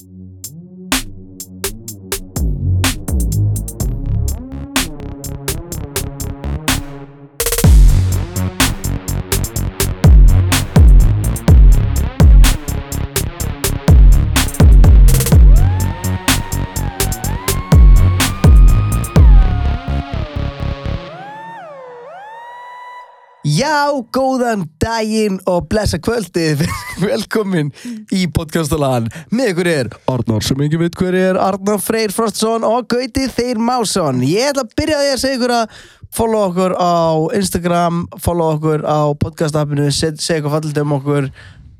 You. Já, góðan daginn og blessa kvöldið. Velkomin í podcastalan Með ykkur er Arnar sem ekki veit hver er Arnar Freyr Frostsson og Gauti Þeir Másson. Ég ætla að byrja því að segja ykkur að follow okkur á Instagram follow okkur á podcastappinu segja eitthvað fallit um okkur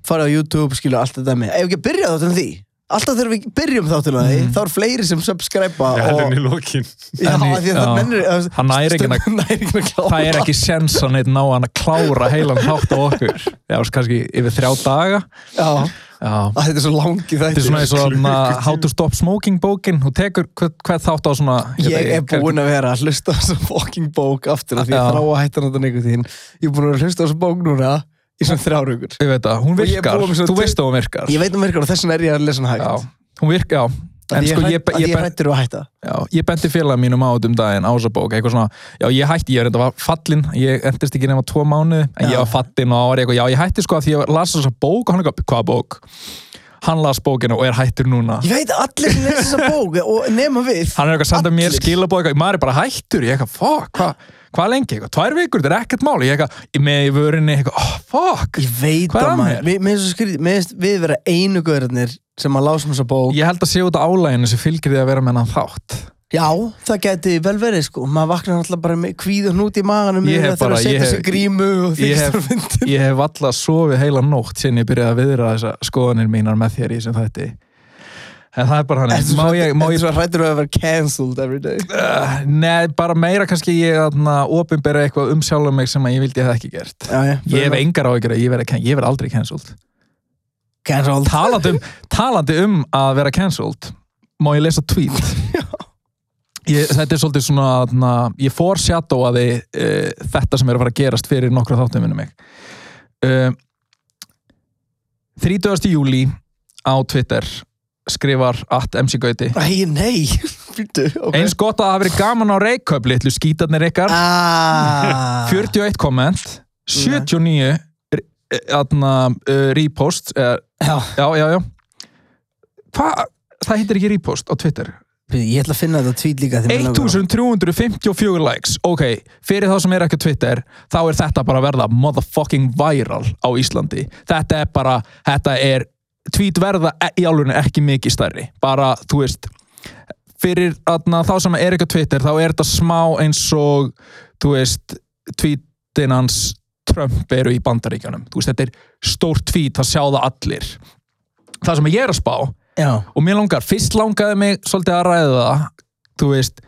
fara á YouTube, skilu allt þetta með. Ef ekki að byrja þá til því Alltaf þegar við byrjum þáttina því, Mm. þá er fleiri sem subscribe Ég held henni í lókin Já, því að það mennir Hann næri ekki að- að klára. Það er ekki sens að neitt ná hann að klára heilan þátt á okkur. Já, kannski yfir þrjá daga. Já, já. að þetta er svo langi þetta er svona eins og þarna How to Stop Smoking bókin. Hún tekur hvern, hvern þátt á svona Ég er búinn að vera að hlusta á þessa fucking bók aftur af því ég þrá að hætta þetta einhvern tíðin Ég er búinn að vera að hlusta á þessa bók núna í svona þrjár hugur ég veit að hún Og ég virkar, þú veist að hún virkar. Ég veit um virkar og þess vegna er ég að lesa hana já, hægt hún virkar, já. En sko ég, ég, ég, ég að ég bendi félag mínum á þetta um daginn á þessa bók, eitthvað svona já, ég hætti, ég enda var fallin ég endist ekki nema tvo mánuði, en ég Já. var fallin og ári eitthvað, já, ég hætti sko að því ég las þessa bók og hann eitthvað, hvaða bók? hann las bókina og er hættur núna. Ég veit að allir sem lesa þessa bók og nema við. Hann er eitthvað að senda mér skilabóð eitthvað, maður er bara hættur, ég eitthvað, fuck, hvað hva lengi, eitthvað, tvær vikur, þetta er ekkert mál. Ég eitthvað, með í vörinni, eitthvað, oh, fuck. Ég veit Hvað að að maður. mér? Finnst svo skrítið- við vera einu guðurinnir sem að lásum þessa bók. Ég held að sé út á álæginu sem fylgir því að vera með hann þátt. Já, það geti vel verið sko. Maður vaknar alltaf bara með kvíð og hnút í maganum Ég hef bara- ég hef- ég hef- ég hef alltaf sofið heila nótt síðan ég byrjaði að viðra þessa skoðanir mínar með þér í sem þætti en það er bara hann má ég, má ég Þetta er hrættur að vera cancelled every day? Uh, nei, bara meira kannski ég að opinbera eitthvað um sjálf mig sem að ég vildi ég hef ekki gert. Já, já, ég hef engar áhyggjur að ég verði aldrei cancelled. Cancelled. Talandi um, talandi um að vera cancelled má ég lesa tweet? Ég, þetta er svolítið svona na, ég foreshadowaði uh, þetta sem er að fara að gerast fyrir nokkra þáttum minni mig. Uh, 30. júli á Twitter skrifar at MC Gauti. Æ, nei Býttu, ok. Eins gott að það hafi verið gaman á Reykjöp litlu skítarnir ykkar. Ah. 41 komment 79 aðna uh, repost uh, Já, já, já, já. Hvað, það heitir ekki repost á Twitter? Ég ætla að finna þetta tweet líka því mig langar að- 1354 likes. Ok, fyrir þá sem er ekki Twitter þá er þetta bara að verða motherfucking viral á Íslandi. Þetta er bara, þetta er tweet verða e- í álunni ekki mikið stærri. Bara, þú veist fyrir atna, þá sem er á Twitter þá er þetta smá eins og þú veist, tweetin hans Trump eru í bandaríkjunum. Þú veist, þetta er stór tweet, það sjá það allir. Það sem ég er að spá Já, og mér langar, fyrst langaði mig svolítið að ræða það þú veist,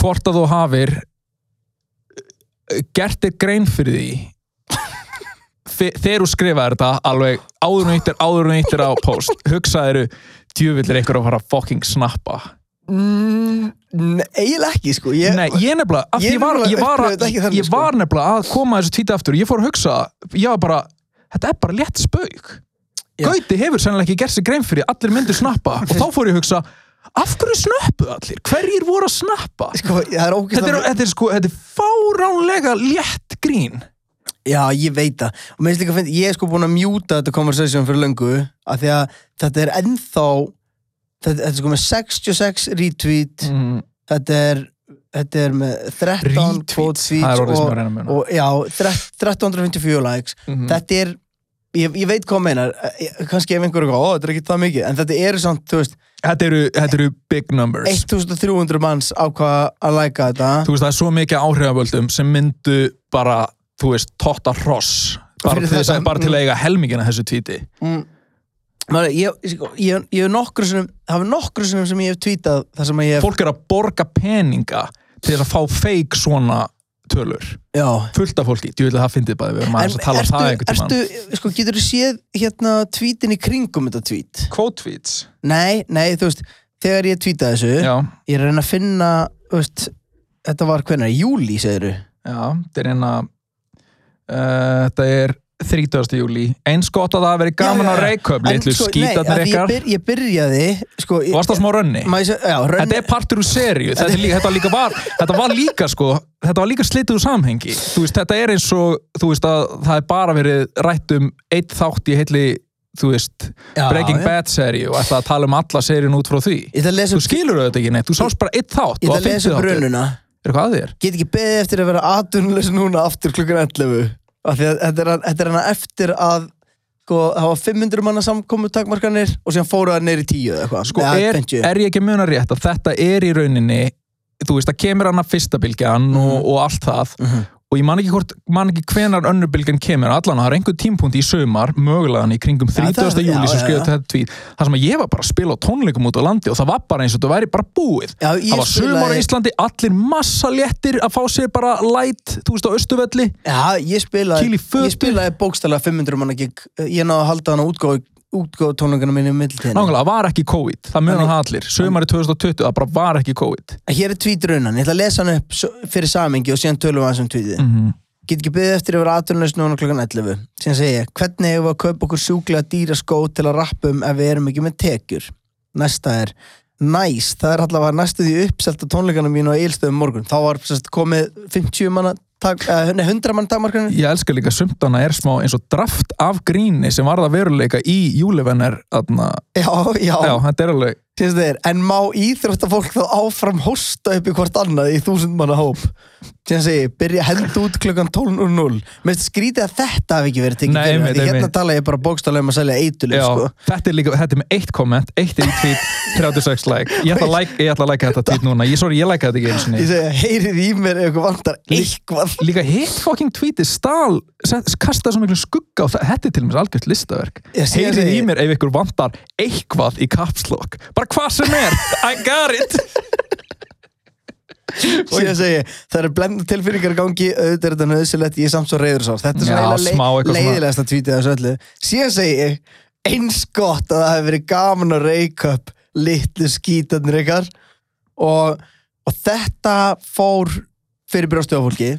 hvort að þú hafir uh, gert þér grein fyrir því þegar þú skrifaði þetta alveg áður og eittir, áður og eittir á post hugsaðiru, djúvillir einhver að fara að fucking snappa mm, eiginlega ekki sko ég, Nei, ég nefnilega, af því Ég var, ég var, ekki þannig, ég sko. var nefnilega að koma að þessu títi aftur ég fór að hugsa, ég var bara þetta er bara létt spauk. Gauti hefur sennilega ekki gert sér grein fyrir allir myndir snappa og þá fór ég að hugsa af hverju snöppuð allir? Hverjir voru að snappa? Sko, er Þetta er, þetta er sko, þetta er fáránlega létt grín Já, ég veit það. Og mér finnst líka að finna, ég er sko búin að mjúta þetta conversation fyrir löngu af því að þetta er ennþá þetta, þetta er sko með 66 retweet mm. þetta er þetta er með 13 Retweet, quote tweets og, og já, 1354 likes. Mhm. þetta er, ég, ég veit hvað meinar. Kannski ef einhverju ó, þetta er ekki það mikið. En þetta eru samt, þú veist, Þetta eru, þetta eru big numbers. 1300 manns ákvað að læka þetta. Þú veist, það er svo mikið áhrifavöldum sem myndu bara, þú veist, totta hross bara þetta- bara til að eiga helmingina þessu tvíti mm. Maður, ég, sko, ég, ég hef nokkru sinum það hefur nokkru sinum sem ég hef tweetað þar sem ég hef, Fólk er að borga peninga til þess að fá feik svona tölur. Já. Fullt af fólki, ég vil að það fyndið bara við erum aðeins að tala um það einhvern tímann. ertu, sko, getur þú séð hérna tweetin í kringum þetta? Quote tweets? Nei, nei, þú veist, þegar ég tweetaði þessu Já, ég er að reyna að finna, þú veist þetta var hvernig, júli, segirðu? Já, þetta er hérna uh, þetta er 30. júli eins gott að það verið gaman Já, já, já. Reykjöp En litlu sko, að ykkar ég, byr, ég byrjaði sko, ég, Varst það smá rönni? Já, rönni, Þetta er partur úr serju þetta, líka, þetta, líka var, þetta var líka sko Þetta var líka slitið úr samhengi veist, Þetta er eins og veist að það er bara verið rætt um eitt þátt í heitli þú veist, Já, Breaking já. Bad serju og ætla að tala um alla seríun út frá því að Þú skilur þetta ekki neitt, þú sást bara eitt þátt ég og ætla að lesa brununa Er eitthvað að þér? Get ekki beðið eftir að vera atvinnulegs núna aftur klukkan 11 af því að þetta er, hana eftir að sko, það var 500 manna samkomu takmarkanir og síðan fóru það neyri 10 eða eitthvað Sko, er, 50. er ég ekki muna rétt að þetta er í rauninni þú veist, það kemur hana fyrsta bylgjan og, og allt það Mhm. Og ég man ekki, hvort, man ekki hvenar önnur bylgjan kemur. Allan það er einhver tímpunkt í sömar mögulega hann í kringum Já, 30. það- júli sem já. þetta tvít það sem að ég var bara að spila á tónleikum út á landi og það var bara eins og þetta væri bara búið. Já, það var sömar á spilaði- Íslandi, allir massa léttir að fá sér bara light, þú veist á Östuvelli Já, ég spilaði, í ég spilaði bókstælega 500 manna gig. Ég náði að halda hana útgáðu útgáðu tónleikana minni í middeltíðinni nákvæmlega, það var ekki COVID, það munar Þannig- það allir. Sömari 2020, það bara var ekki COVID. Hér er tweetrunnan, ég ætla að lesa hann upp fyrir samengi og síðan tölum við aðeins um tweetið. Mm Get ekki byggðið eftir að vera atvinnulegs núna klukkan 11 Síðan segi ég, hvernig hefur að kaupa okkur sjúklega dýra skó til að rappa um ef við erum ekki með tekjur? Næsta er Næs, það er allavega næstu því uppselt á tónleikana mínu á Eilstöðum morgun. Þá var komið 50 manna 100 manna takmarkanir Ég elska líka sumtana er smá eins og draft af gríni sem var það veruleika í júlevenner Já, já, já, þetta er alveg þeir, en má íþróttafólk þá áfram hósta upp í hvort annað í þúsund manna hóp? Síðan segi, byrja að henda út klukkan 12.00 Mér skrítið að þetta hafi ekki verið tekið fyrir. Því hérna tala ég bara bókstálega um að selja eitulif já, sko. þetta er líka, þetta er með eitt komment eitt í tweet, 36 like. Ég ætla að like þetta tweet núna. Ég, sorry, ég like þetta ekki eins og Ég segi, heyrið í mér ef ykkur vantar eitthvað. líka hitt fucking tweetið stál kasta svo miklu skugga á það þetta er til og með algjört listaverk. Heyrið í mér ef ykkur vantar eitthvað í kapslokk bara hvað sem er, I got it. Síðan segi ég, það eru blenda tilfinningar í gangi auðvitað er þetta nöðsilegt, ég er samt svo reyður sást Þetta er svona smá eiginlega eitthvað le svona- leiðilegasta tvítið þessu öllu. Síðan segi ég, eins gott að það hefur verið gaman að reyka upp litlu skítarnir ykkar. Og, og þetta fór fyrir brjóstu á fólki.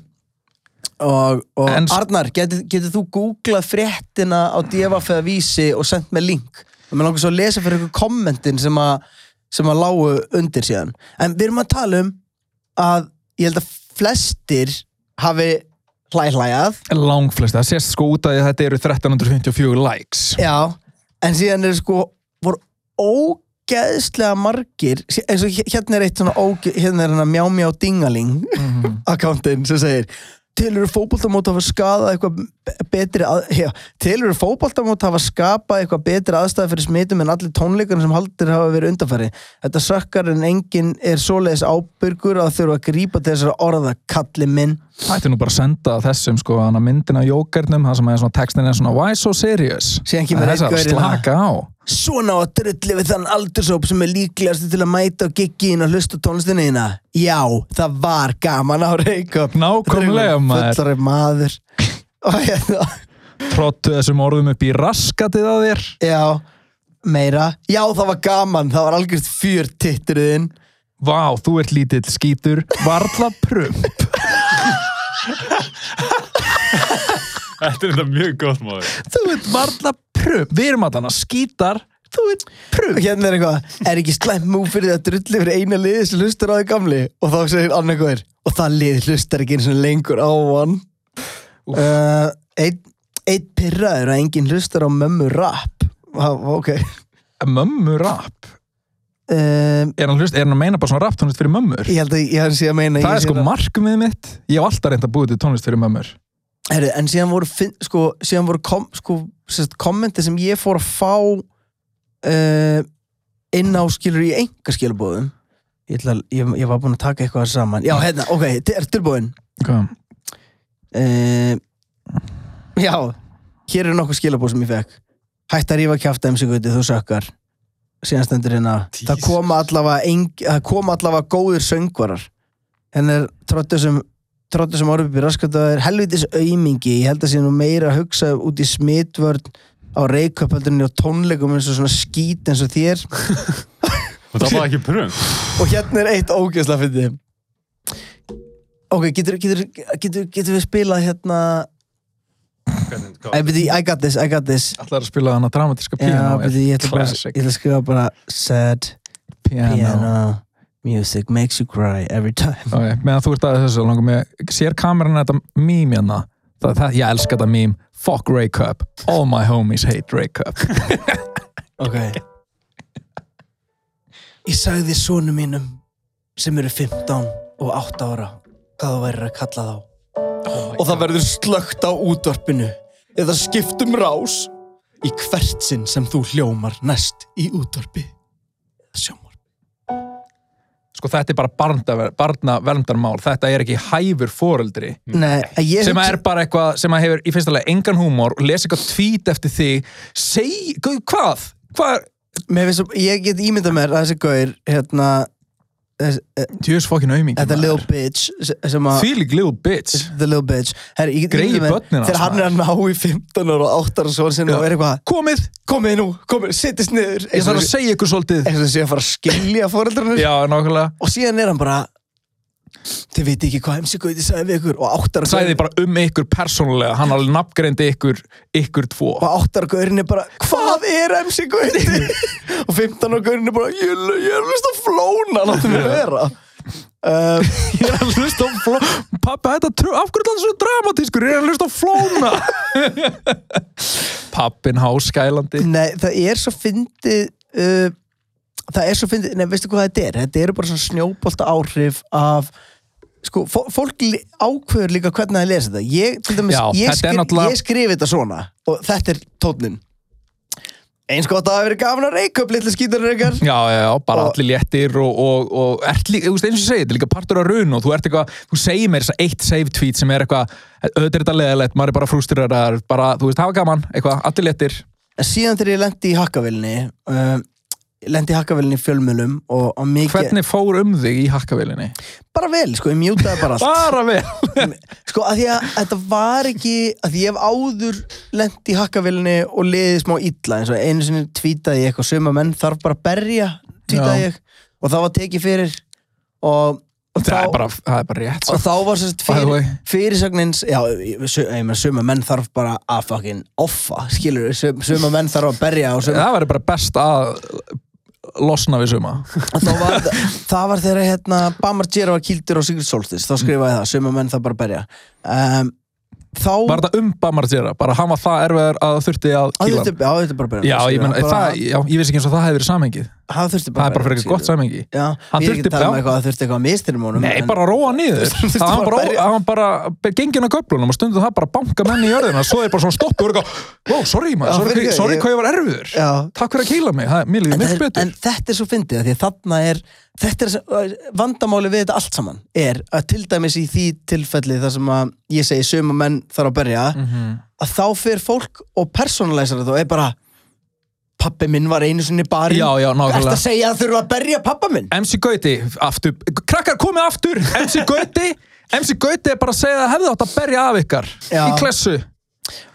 Og, og Arnar, getur, getur þú googlað fréttina á DFF eða vísi og sendt með link og mér langar svo að lesa fyrir ykkur kommentin sem að sem að lágu undir síðan. En við erum að tala um að ég held að flestir hafi hlæhlæjað. Langflest, það sést sko út að þetta eru 1354 likes. Já, en síðan er sko voru ógeðslega margir eins og hérna er eitt svona óge, hérna er hérna mjá mjá dingaling Mhm. akkántin sem segir Tilur fótboltamót hafa skadað eitthvað betri að, já, Tilur fótboltamót hafa skapað eitthvað betri aðstæði fyrir smitum en allir tónleikarnir sem haldir hafa verið undanfæri Þetta sökkar en enginn er svoleiðis ábyrgur að þurfa að grípa til þessara orða kalli minn Ætti nú bara að senda þessum sko hana myndin af jókernum, það sem er svona textin er svona Why so serious? Það er þess að slaka á. Svona á að drulli við þann aldursóp sem er líklegast til að mæta á giggin og hlusta tónlistinni þína. Já, það var gaman á Reykjavík. Nákvæmlega, maður. Fullari maður. Og hérna. Þessum orðum upp í raskatið að þér. Já, meira. Já, það var gaman, það var algjörst fjör titturinn Vá, þú ert lítill skítur. Varla prump Þetta er þetta mjög gott maður. Þú ert varla prump Við erum allan að skítar. Þú ert Og prump hérna er eitthvað, er ekki slæmt múf fyrir því að drulli fyrir eina liði sem hlustar á því gamli? Og þá segir annar eitthvað Og það liði hlustar ekki eins og lengur á hann. Uh, Einn ein pirraður að enginn hlustar á mömmu rap. Vá, Ok. Mömmu rap um, Er hann, hlust, er hann að meina bara svona rap tónlist fyrir mömmur? Ég held að ég að sé að meina Það ég er sko að- markmið mitt. Ég hef alltaf reynd að búið til tónlist fyrir mömmur. Heru, en síðan voru, sko, síðan voru kom, sko, sérst, kommenti sem ég fór að fá uh, inn á skilur í enga skilabóðum ég, að- ég, ég var búinn að taka eitthvað saman. Já, hérna, ok, þið er tilbúin Hvað? uh, já hér er nokkuð skilabóð sem ég fekk. Hætt að rífa kjafta um sig guti, þú sökkar síðan stendur hérna það koma allavega, það koma allavega góðir söngvarar. Henn er trottu sem trottu sem orðið býr raskat að það er helvitis aumingi. Ég held að sé nú meira að hugsa út í smitvörn á reykjöpöldunni og tónleikum eins og svona skít eins og þér. Og það var ekki pröng. og hérna er eitt ógeðslega fyrir ok, getur, getur, getur, getur við spilað hérna I, got this, I got this. Ætlar að spila hana dramatíska Já, piano beti, ég, ætla bara, Classic. ég ætla að skrifa bara Sad piano, piano music makes you cry every time. Ok, meðan þú ert að þessu langum með sér kameran þetta mím hérna? Það, það, ég elska þetta mím fuck Ray Cup, all my homies hate Ray Cup. Ok. Ég sagði sonu mínum sem eru 15 og 8 ára hvað þú værir að kalla þá og það verður slögt á útvarpinu. Eða skiptum rás í hvert sinn sem þú hljómar næst í útvarpi. Sjómar sko þetta er bara barna, barna verndarmál þetta er ekki hæfur foreldri. Nei, ég sem er bara eitthvað sem hefur í fyrsta lega engan húmor og lesa eitthvað tweet eftir þig. Seg, hvað? hvað? Mér finnst, að- ég get ímyndað mér að þessi gaur hérna Tjóðs fokkin auðmingi þetta little bitch Fílig little bitch. The little bitch. Her, ég get Greyið ímyndað mér börnin hans, þegar hann er að ná í 15 ára og 8 ára svo sinni Já. og er eitthvað Komið, komið nú, komið, sittist niður. Ég þarf að segja ykkur svolítið. og þessi að fara að skilja fóreldrarnir Já, nákvæmlega. Og síðan er hann bara þið viti ekki hvað MC Gauti sagði við ykkur og áttara Sæði bara um ykkur persónulega hann alveg nafngreindi ykkur ykkur tvo. Og áttara gaurin er bara hvað er MC Gauti? Og 15 ára gaurin er bara ég, er að hlusta á flóna láttu mig vera. Um, Ég er að hlusta á flóna Pappi, þetta trö, af hverju er þetta svo dramatískur? Ég er að hlusta á flóna. Pappin háskælandi. Nei það er svo fyndið uh, það er svo fyndið, nei veistu hvað þetta er? Þetta eru bara svona snjóbolta áhrif af sko, fó- fólk ákveður líka hvernig það lesa þetta. Ég, dæmis, Já, ég, þetta skri, náttúrulega- ég skrifi þetta svona og þetta er tónnin eins gott að það hafi verið gaman að reika upp litlu skíturinn ykkar Já, já, já, bara Og- allir léttir og, og, og ert líka, þú veist eins og ég segi, þetta er líka partur af raun og þú ert eitthvað, þú segir mér þess að eitt save tweet sem er eitthvað, auðvitað er þetta leðilegt, maður er bara frústrirðar, bara, þú veist, hafa gaman, eitthvað, allir léttir. en síðan þegar ég lendi í hakkavillinni uh, lendi í fjölmjölum og, og mikið, Hvernig fór um þig í hakkavélinni? bara vel sko, ég mjútaði bara allt Bara vel! sko að því að þetta var ekki að ég hef áður lent í hakkavillinni og liðið smá illa eins og einu sinni tvítaði ég eitthvað suma menn þarf bara að berja tvítaði Já. ég og það var tekið fyrir og, og, Það er þá, bara, það er bara rétt, og svo. þá var sérst fyrir, fyrirsagnins já, ég meina suma menn þarf bara að fucking offa, skilur suma menn þarf að berja og suma losna við suma. Og var, það var þegar hérna, Bamar Gera var kýldur á Sigurd Solstis þá skrifaði það, suma menn það bara berja um, þá Var þetta um Bamartjera? Bara hann var það erfiðar að þurfti að hann? já, þetta bara að berja Já, ég, það, já, ég vissi ekki eins og það hefði verið samhengið. Hann þurfti Það er bara fyrir eitthvað gott samhengi. Já, Hann er þurfti- að um að það þurfti eitthvað að mistirum honum Nei, bara róa niður Það var bara að bara, hann bara gengin á göflunum og stundum það bara að banka menni í jörðina svo er bara svona stoppu og er eitthvað Wow, sorry maður, sorry, sorry hvað ég var erfiður Já. Takk fyrir að kýla mig, það, en, miklu en, betur en þetta er svo fyndið því að þarna er þetta er vandamáli við þetta allt saman er að til dæmis í því tilfelli þar sem að ég segi suma menn þarf að berja Mhm. að þá fyrir fólk og personalæsar þetta og er bara pappi minn var einu sinni barinn. Já, já, nákvæmlega. Að segja að þurfa að berja pappa minn? MC Gauti, aftur, krakkar komið aftur. MC Gauti, MC Gauti er bara að segja að hefði átt að berja af ykkar Já. í klessu.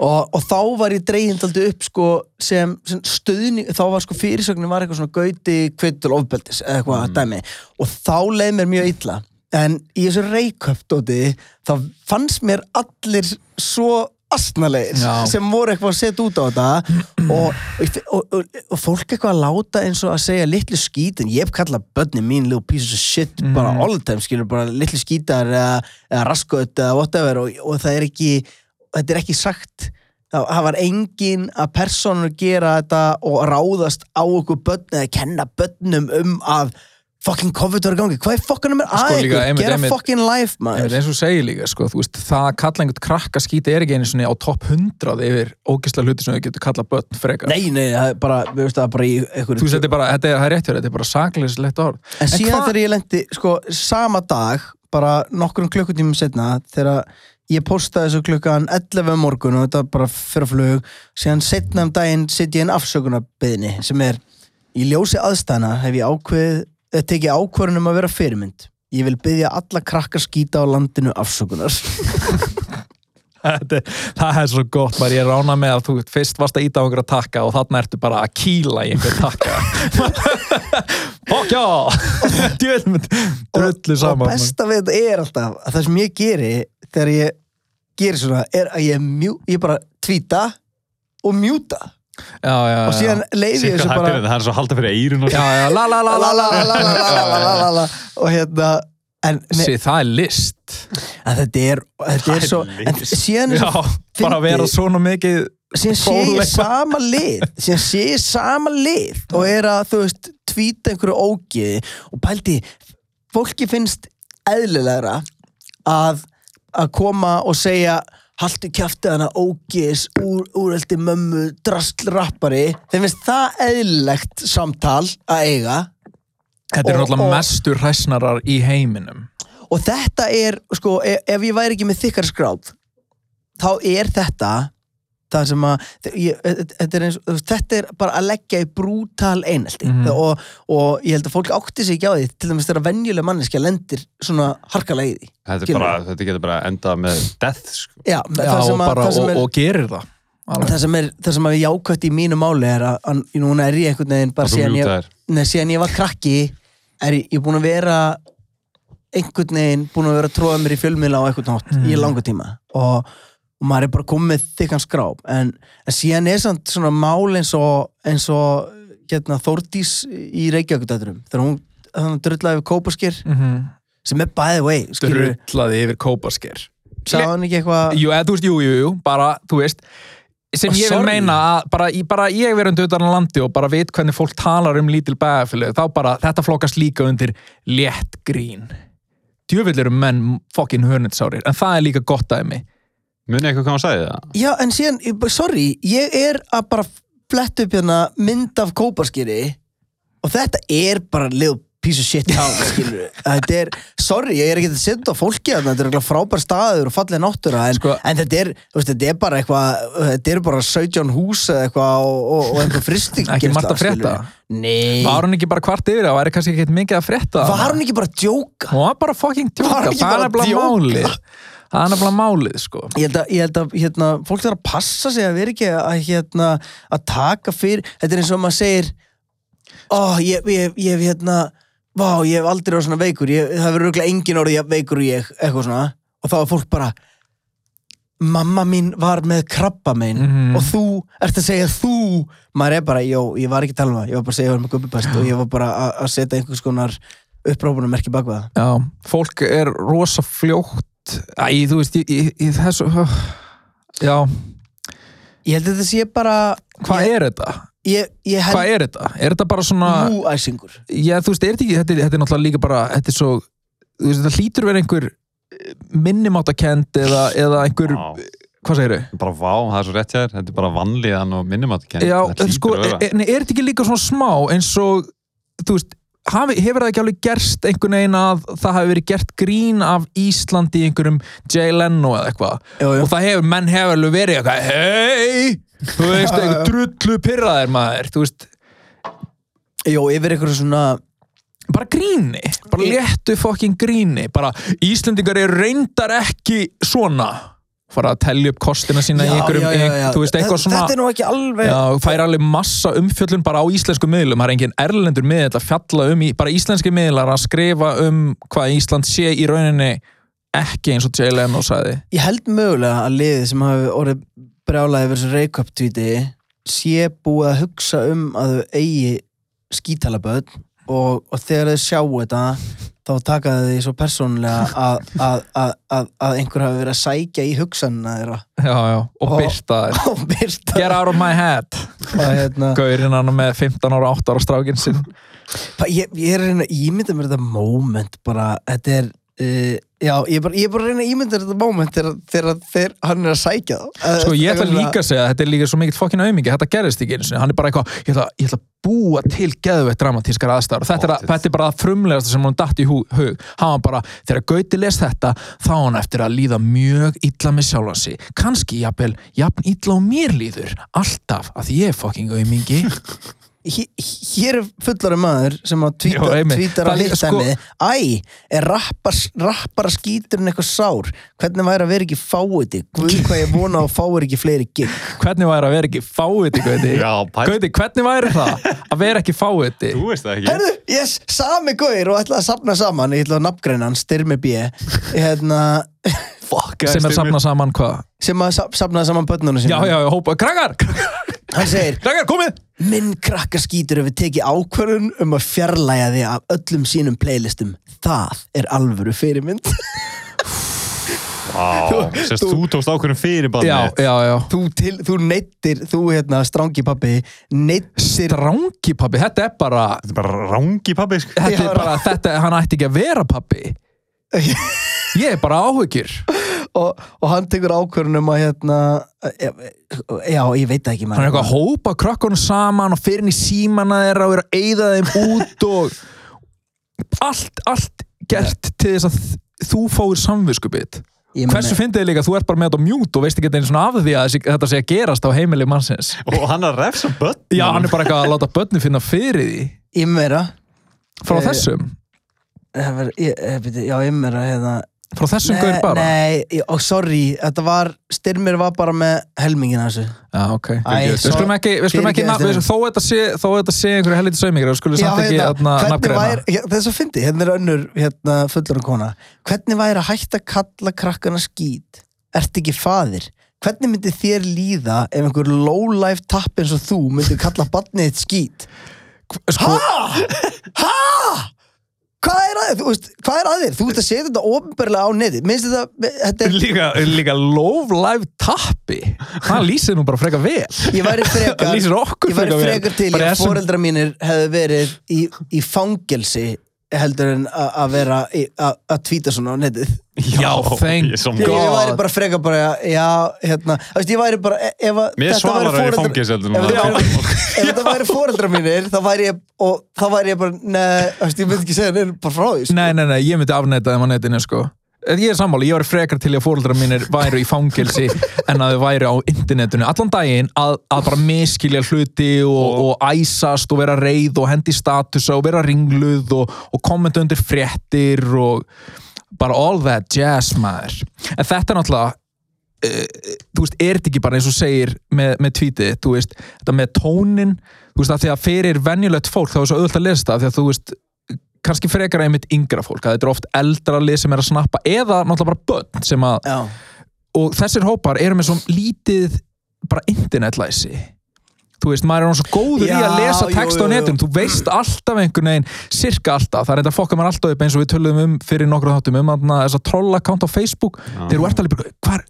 Og, og þá var ég dreigindaldi upp sko, sem, sem stöðning þá var sko fyrirsögnin var eitthvað svona gauti kveitul ofbeldis eða eitthvað Mm. dæmi. Og þá leið mér mjög illa. En í þessu reykjöpdóti þá fannst mér allir svo astnalegir sem voru eitthvað að setja út á þetta og, og, og, og fólk eitthvað að láta eins og að segja litlu skítin ég hef kallað börnin mín little piece of shit Mhm. bara all the time skilur bara litlu skítar eða, eða raskot eða whatever og, og það er ekki þetta er ekki sagt það, það var engin að personur gera þetta og ráðast á okkur börn eða kenna börnum um að fucking COVID var í gangi, hvað er fokkanum er Sko, að líka, ykkur, einmitt, gera einmitt. fucking life maður eins og segir líka, sko, þú veist, það að kalla einhvern krakka skíti er ekki einu svona á topp 100 yfir ógislega hluti sem þau getur kallað börn frekar. nei, nei, það er bara, við veist það er bara í einhverju Þú veist, þetta er bara, þetta er, það er rétt fyrir, þetta er bara sakleislegt orð. En síðan hvað- þegar ég lendi, sko, sama dag, bara nokkrum klukkutímum setna, þegar ég postaði þessu klukkan 11 um morgun og þetta bara fyrir flug, síðan setna um daginn sitt ég en afsökunarbyðni sem er, í ljósi aðstæðna hef ég ákveð, eða tekið ákvörðun um að vera fyrirmynd. Ég vil byggja alla krakka skýta á landinu afsökunar. Þetta Það er svo gott, maður ég rána með að þú fyrst varst að íta á einhverja takka og þarna ertu bara að kýla í einhver takka. Fokk já! Djöðmund, drullu og saman. besta við þetta er alltaf að það sem ég geri þegar ég geri svona er að ég, mjú, ég bara tvíta og mjúta Já, já, já. og síðan leiði ég þessu bara það er svo halda fyrir eirun og og hérna sí, það er list en þetta er, þetta er svo en síðan er svo fyndi, bara að vera svona mikið síðan sé ég sama lið síðan sé ég sama lið og er að þú veist, tvíta einhverju ógiði og pælti, fólki finnst eðlilegra að að koma og segja haltu kjafti hana ógiðis úr, úreldi mömmu drastlrappari þeim finnst það eðlilegt samtal að eiga. Þetta er náttúrulega mestur hræsnarar í heiminum. Og þetta er, sko, ef, ef ég væri ekki með þykkar skráð þá er þetta það sem að ég, þetta, er eins, þetta er bara að leggja í brútal einelti Mhm. og, og ég held að fólk átti sig ekki á því til dæmis þegar venjuleg manneskja lendir svona harkalega í því Þetta, er bara, þetta getur bara endað með death sko. Já, Já, það og, sem, að, bara, það, sem og, er, og gerir það það, sem er, það sem er jákvætt í mínu máli er að, að núna er ég einhvern veginn bara Að síðan ég. Nei, síðan ég var krakki er ég, ég er búin að vera einhvern veginn búin að vera að tróða mér í fjölmiðla á einhvern nátt Mm. í langa tíma og, og maður er bara komið með þykkan skráp. En, en síðan er samt svona mál eins og, eins og hérna, Þórdís í Reykjavíkudætturum þegar hún þannig drullaði við kópaskir Mhm. sem er by the way skilur, Drullaði yfir kópasker. Sagði hann ekki eitthvað Jú, jú, jú, jú, bara, þú veist sem Oh, ég vil meina að bara, bara ég verandi utan á landi og bara veit hvernig fólk talar um lítil bæðafélög þá bara, þetta flokkast líka undir létt grín. Djöfill eru menn fokkin hörnitsárir en það er líka gott dæmi Muni eitthvað hvað hann sagði það? Já, en síðan, sorry, ég er að bara fletta upp hérna mynd af kópaskýri og þetta er bara little piece of shit town, skilur Þetta er, sorry, ég er ekki að setja á fólki þetta er eitthvað frábær staður og fallið náttúra en, Sko- en þetta er, veist, þetta er bara eitthvað þetta er bara 17 hús eitthvað og, og, og einhver fristing Ekki margt að frétta. Nei, var hún ekki bara kvart yfir það, væri kannski ekki mikið að frétta var hún ekki bara að djóka? hún var bara fokking Var djóka, það er bara að málið það er nefnilega málið, sko. Ég held að, ég held að hérna, fólk þarf að passa sig að vera ekki að, hérna, að taka fyrir, þetta er eins og maður segir ó, ég, ég, ég hef hérna, vá, ég hef aldrei verið svona veikur, ég, það verður auðvitað engin orðið veikur ég, eitthvað svona. Og þá er fólk bara mamma mín var með krabba minn Mhm. og þú ert að segja þú. Maður er bara, jó, ég var ekki að tala um það ég var bara að segja að ég var með gubbipest og ég var bara að, setja einhvers konar upprópunum merki bak við það. Já, fólk er rosa fljótt Æ, þú veist, í, þessu Já, ég held að þetta sé bara hvað ég, er þetta? ég, ég held Hvað er þetta? Er þetta bara svona múæsingur Já, þú veist, er þetta ekki, þetta, er- þetta er náttúrulega líka bara Þetta er svo, þú veist, þetta hlýtur verið einhver minnumáttakend eða, eða einhver, Vá. hvað segir þau? Bara vá, það er svo rétt hjá þér Þetta er bara vanlíðan og minnumátt Já, sko, er, er er þetta ekki líka svona smá eins og, þú veist hefur það ekki alveg gerst einhvern veginn að það hafi verið gert grín af Íslandi í einhverjum Jay Leno eða eitthvað? Jú, jú. og það hefur, menn hefur alveg verið eitthvað, hei þú veist, eitthvað drullu pyrraðir maður þú veist, Jó, yfir einhverju svona bara gríni bara léttu fokkin gríni bara Íslendingar eru reyndar ekki svona fara að tellja upp kostina sína í einhverjum, ein- þú veist, eitthvað svona Þetta er nú ekki alveg Já, fær alveg massa umfjöllun bara á íslensku miðlum, það er engin erlendur miðl að fjalla um, í, bara íslenski miðlar að skrifa um hvað Ísland sé í rauninni ekki eins og Jay Leno sagði. Ég held mögulega að liðið sem hafi orðið brjálaði yfir þessu reykjöp tweeti sé búið að hugsa um að þau eigi skítalaböð og, og þegar þau sjá þetta þá taka þau því svo persónulega að, að, að, að, einhver hafi verið að sækja í hugsanina þeirra Já, já, og byrta þér. Get out of my head. hérna Gaurinn hann með 15 ára, 8 ára strákinn sinn. ég, ég er að ímynda mér þetta moment bara, þetta er uh, já, ég er bara, ég er bara að reyna að ímynda mér þetta moment þegar, hann er að sækja þá Sko, ég ætla líka að segja að þetta er líka svo mikill fokkin aumingi, þetta gerist ekki eins og hann er bara eitthvað, ég ætla, ég ætla að búa til geðveitt dramatískar aðstæður. Og þetta er, að, Pottþétt. þetta er bara það frumlegasta sem hann datt í hug, hann var bara, þegar Gauti les þetta þá hann eftir að líða mjög illa með sjálfan sig, kannski jafnvel jafn illa og mér líður, alltaf að því ég er fokking aumingi Hér- er fullari maður sem að tvítar að hitta sko- henni æ, er rappar, rappara skíturinn eitthvað sár? Hvernig væri að vera ekki fáiði hvað ég vona að fáir ekki fleiri gig. Hvernig væri að vera ekki fáiði hvernig væri það að vera ekki fáiði Þú veist það ekki. Herðu, yes, sami gauðir og ætlaði að sapna saman. Ég ætlaði að nafngreina hann, styrmi B. Hérna, fuck sem er safnað saman hvað? sem að sa- safnaði saman börnunum Já, já, já, hópa, krakkar, hann segir krakkar, komið! Minn krakkaskítur hefur tekið ákvörðun um að fjarlæga þig af öllum sínum playlistum. Það er alvöru fyrirmynd. Vá, sérst þú tókst ákveðin fyrir banni Já, já, já. Þú, til, þú neittir, þú hérna strangi pappi neittir Strangi pabbi, þetta er bara Þetta er bara rangi pabbi sko. Þetta Já, er bara, þetta, hann ætti ekki að vera pabbi. Ég er bara áhugir og, og hann tekur ákvörðun um að hérna já, ég veit ekki Hann er eitthvað að hópa krökkunum saman og fyrir inn í símana þeirra og er að eyða þeim út og allt, allt gert til þess að þú fáir samviskubit. Hversu fyndið er líka að þú ert bara með þetta mjút og veist ekki einu svona af því að þetta sé að gerast á heimili mannsins. Og hann er að refsa börn Já, hann er bara eitthvað að láta börni finna fyrir því. Ég meira frá Eh, þessum, Það var- ég- ég byrju, já, ég meira hérna frá þessum gaur bara? nei, ó, sorry, þetta var styrmir var bara með helmingin þessu. Já, ok Æ, Við skulum ekki, við skulum ekki, þó þetta sé þó þetta sé einhverju helviti saumingir, við skulum samt ekki hérna, hvernig nafngreina það er svo fyndi, hérna er önnur hérna, fullur kona, hvernig væri að hætta að kalla krakkana skít? Ert ekki faðir, hvernig myndi þér líða ef einhver low-life tapp eins og þú myndi kalla barnið þitt skít? Sko, Hæ? Hvað er að þér? Þú veist, Hvað er að þér? Þú ert að setja þetta ofnbærlega á netið. Minnst þetta, þetta er, líka, líka love live tappi. Það lýsir nú bara freka vel. Ég væri það frekar lýsir okkur Ég væri freka vel. frekar til að foreldra mínir hefðu verið í, í fangelsi heldur en að vera að að tvíta svona á netið Já, thank ég svo Ég, God. ég væri bara frekar bara, já, hérna þú veist, ég væri bara, ef þetta væri svarar að ég foreldra- fangis heldur ef þetta væri- foreldra mínir þá væri ég, og þá væri ég bara neð, þú veist, ég myndi ekki segja neður bara frá því sko. Nei, nei, nei, ég myndi afneita þeim á netinu sko Ég er sammáli, ég var frekar til að fóreldrar mínir væru í fangelsi en að þau væru á internetinu allan daginn að, að bara miskilja hluti og, og æsast og vera reið og hendi statusa og vera ringluð og, og kommenta undir fréttir og bara all that jazz maður. En þetta er náttúrulega uh, þú veist, er þetta ekki bara eins og segir með, með tweetið, þú veist, þetta með tónin þú veist, að því að fyrir venjulegt fólk þá er svo auðvitað að lesa það, því að þú veist kannski frekar einmitt yngra fólk, að þetta er oft eldra lið sem er að snappa, eða náttúrulega bara börn sem að, Já, og þessir hópar eru með svo lítið bara internetlæsi. Þú veist, maður er hann svo góður í Já, að lesa text á netinu, þú veist alltaf einhvern veginn, sirka alltaf, það er enda fokkar maður alltaf upp eins og við töluðum um fyrir nokkru þáttum um þarna þessa troll-account á Facebook. Þegar þú ert alveg bara, hvar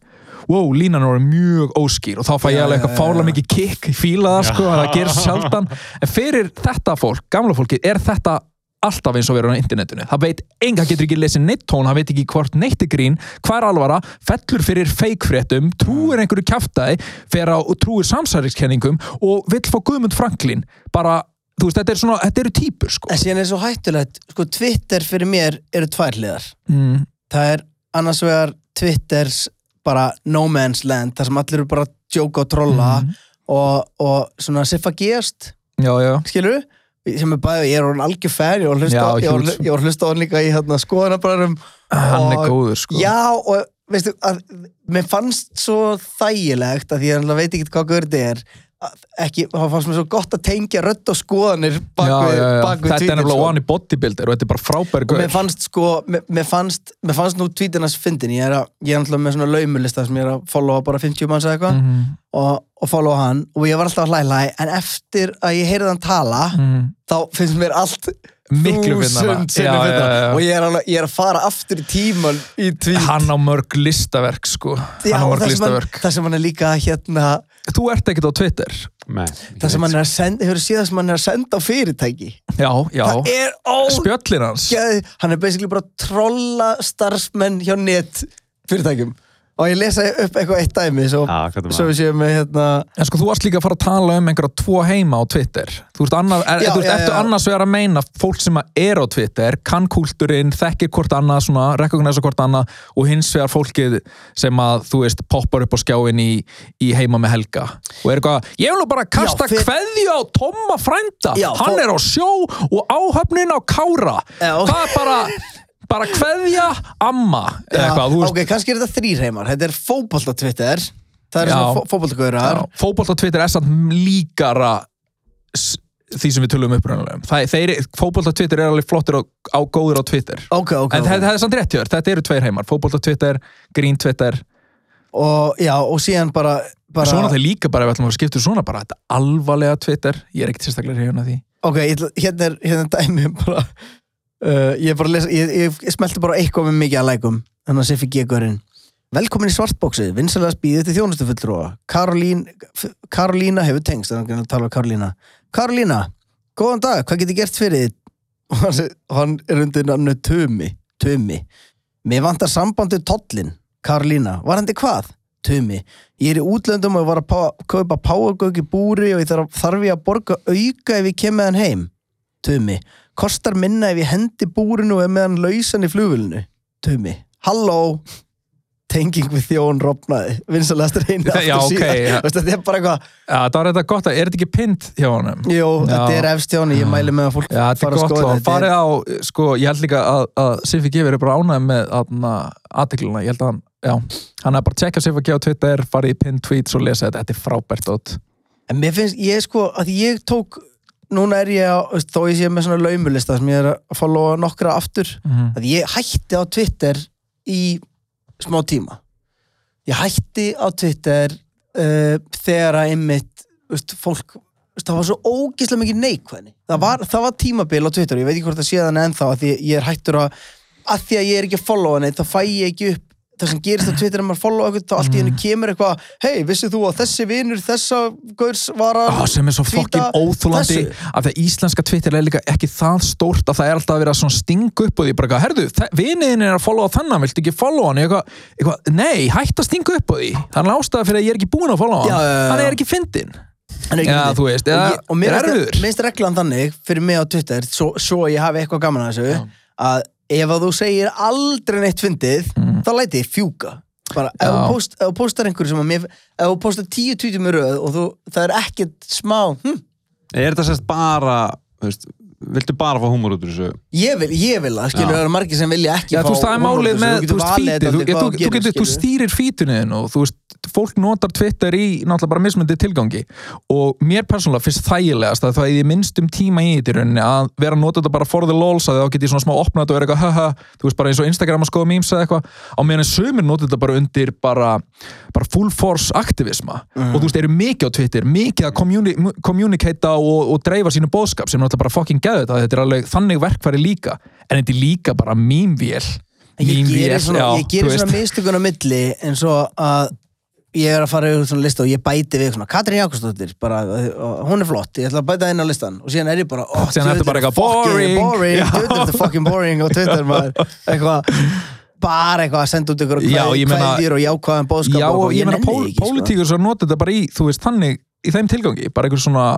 wow, línan voru mjög óskýr og þá fæ ég Já, alveg já, eitthvað já, já. mikið kikk, fíla það sko, það gerist sjaldan. En fyrir þetta fólk, gamla fólki er þetta alltaf eins og verður á internetinu. Það veit, enga getur ekki lesið neitt tón það veit ekki hvort neitt er grín, hvað er alvara fellur fyrir feikfréttum, trúir einhverju kjaftaði, fer á trúir samsæriskenningum og vill fá Guðmund Franklin. Bara, þú veist, þetta er svona þetta eru típur sko. En síðan er svo hættulegt sko, Twitter fyrir mér eru tvær hliðar. Mm, það er annars vegar Twitters bara no man's land þar sem allir eru bara að djóka og trolla Mhm. og, og svona siffa gest. Já, já, skilur sem er bæði, ég er orðin algjör fan ég að hlusta, á- ég ég að hann líka í hérna, skoðanabræðum hann er góður sko. Já og veistu að mér fannst svo þægilegt að því ég náttúrulega veit ekki hvað görði er að ekki, það fannst mér svo gott að tengja rödd og skoðanir bak já, við, við þetta er nefnilega sko. one í bodybuilder og þetta er bara frábæri og mér gaur fannst sko mér, mér, fannst, mér fannst nú tweetinast fyndin ég er, að, ég er náttúrulega með svona laumulista sem ég er að followa bara 50 manns eða eitthvað. Mhm, og, og followa hann og ég var alltaf að hlæla en eftir að ég heyrði hann tala mhm. þá finnst mér allt þúsund fyndnara. já. og ég er, alveg, ég er að fara aftur í tíman í tweet. Hann á mörg listaverk sko. Já, hann mörg það sem, hann, listaverk. það sem hann er líka hérna þú ert ekkert á Twitter. Nei, það sem hann er að senda, hefur séð það sem hann er að senda á fyrirtæki? Já, já, er spjöllin hans. hann er basically bara að trolla starfsmenn hjá net fyrirtækjum og ég lesa upp eitthvað eitt dæmi svo, er svo við séum með hérna en sko þú varst líka að fara að tala um einhverja tvo heima á Twitter. Þú veist, annað, er, Já, þú veist já, ertu já. annars vegar að meina fólk sem að er á Twitter, kann kúltúrin þekkir hvort annað, svona, recognisa hvort annað og hins vegar fólkið sem að þú veist, poppar upp á skjáin í, í heima með helga. Og er eitthvað, ég vil nú bara kasta Já, fyr- kveðju á Tomma frænda, Já, hann fó- er á sjó og áhöfnin á Kára. Já. það er bara bara kveðja amma eitthvað, þú veist, ok, kannski er þetta þrýrheimar þetta er fótbolta Twitter. Það er Já. svona fótboltagaurar. Fótbolt á Twitter er samt líkara s- því sem við tölum um Það- þeir, fótbolta Twitter er alveg flottir og á góður á Twitter. Ok, ok, en ok. þetta er samt rétt hjá þér, þetta eru tveir heimar. Fótbolta Twitter, Green Twitter. Og já, og síðan bara, bara svona þeir líka bara, við ætlum að skipta svona bara þetta alvarlega Twitter, ég er ekkert sérstaklega hrifun af því. Ok, ég, ætla- hérna er, hérna er dæmi bara uh, Ég lesa Ég, ég, ég smelti bara eitthvað með mikið að lækum Þannig að Siffi G-görinn Velkomin í svartbóksið, vinsalega spýðið til þjónustufulltrúa Karolín, F- Karolína hefur tengst Karolína Karolína, góðan dag, hvað get ég gert fyrir þið? Og hann, hann er undir nannu Tumi Tumi Mér vantar sambandið tollin Karolína, varandi hvað? Tumi Ég er í útlöndum og var að pá, kaupa páagögg í búri og ég þarf, þarf ég að borga auka ef ég kem með hann heim. Tumi. Kostar minna ef ég hendi búrinu og er með hann lausan í flugvölinu. Tumi. Halló. Tenging við þjón rofnaði. Vinsalegast reyna Já, ok, ja. Þetta er bara eitthvað, það var þetta gott að, er þetta ekki pynt hjá honum? jú, þetta er efst hjá hann, ég mæli með að fólk Já, þetta er fara að gott skoða og þetta. farið á, sko, ég held líka að, að Siffi G verið bara ánægð með aðtegluna, ég held að hann, já hann er bara að checka Siffi G á Twitter, farið í pin tweets og lesa þetta, þetta er frábært átt En mér finnst, ég sko, að ég tók, núna er ég veist, þó ég sé með svona laumulista sem ég er að followa nokkra aftur, Mhm. að ég hætti á Twitter í smá tíma. Ég hætti á Twitter uh, þegar að einmitt veist, fólk, veist, það var svo ógislega mikið neikvæðni, það var, það var tímabil á Twitter, ég veit ekki hvort það sé þannig ennþá að því ég er hættur að, að því að ég er ekki að followa neitt, þá fæ ég ekki upp það sem gerist á Twitter ef maður followa eitthvað, þá allt í hennu kemur eitthvað hei, vissið þú að þessi vinur þessa gaurs var að Ó, sem er svo fokkin óþúlandi af því að íslenska Twitter er líka ekki það stórt að það er alltaf að vera svona sting upp og því bara, herðu, viniðin er að followa þennan viltu ekki followa hann, eitthvað, eitthvað, nei, hætt að stinga upp á því. Það er ástæða fyrir að ég er ekki búin að followa hann. Já, hann er ekki fyndin Hann Já, þú veist, og, eða ég, og mér er mér finnst reglan þannig fyrir mig á Twitter svo, svo ég hafi eitthvað gaman að þessu að ef að þú segir aldrei neitt fyndið þá læti ég fjúka. Bara ef þú post, postar einhverju sem að mér ef þú postar tíu tweetum í röð og þú, það er ekkert smá hm, Er þetta sérst bara, veist, viltu bara fá húmor út úr þessu? ég vil, ég vil það, skilur það eru margir sem vilja ekki Já, fá þú veist, það er málið út úr með, þessu. þú veist, fítið, þú, þú, þú, getur, þú stýrir fítunin og þú veist, fólk notar Twitter í náttúrulega bara mismöndi tilgangi og mér persónulega finnst þægilegast að það er í minnstum tíma í þetta rauninni að vera að nota þetta bara for the lols að þá get ég svona smá opnað og vera eitthvað haha, þú veist, bara eins og Instagram að skoða memes eða eitthvað, á meðan sömur nota þetta bara undir bara, bara full force aktivisma og þú veist, eru mikið á Twitter, mikið að communi communicata og, og dreifa sínu bóðskap sem náttúrulega bara fucking gæðu þetta, þetta er alveg þannig verkfæri líka, en þetta er líka bara mýmvél ég gerir svona, já, ég gerir svona mistökun á milli eins og að ég er að fara yfir svona lista og ég bæti við svona Katrín Jakobsdóttir, bara, hún er flott ég ætla að bæta inn á listan og síðan er ég bara oh, Síðan ertu bara eitthvað boring. boring djöfull ertu fucking boring á Twitter maður. Eitthvað bara eitthvað að senda út ykkur kveðjur og jákvæðan bóðskap Já, og og bara, ég ekki, sko. pólitíkur svo nota þetta bara í, þú veist, þannig í þeim tilgangi, bara einhver svona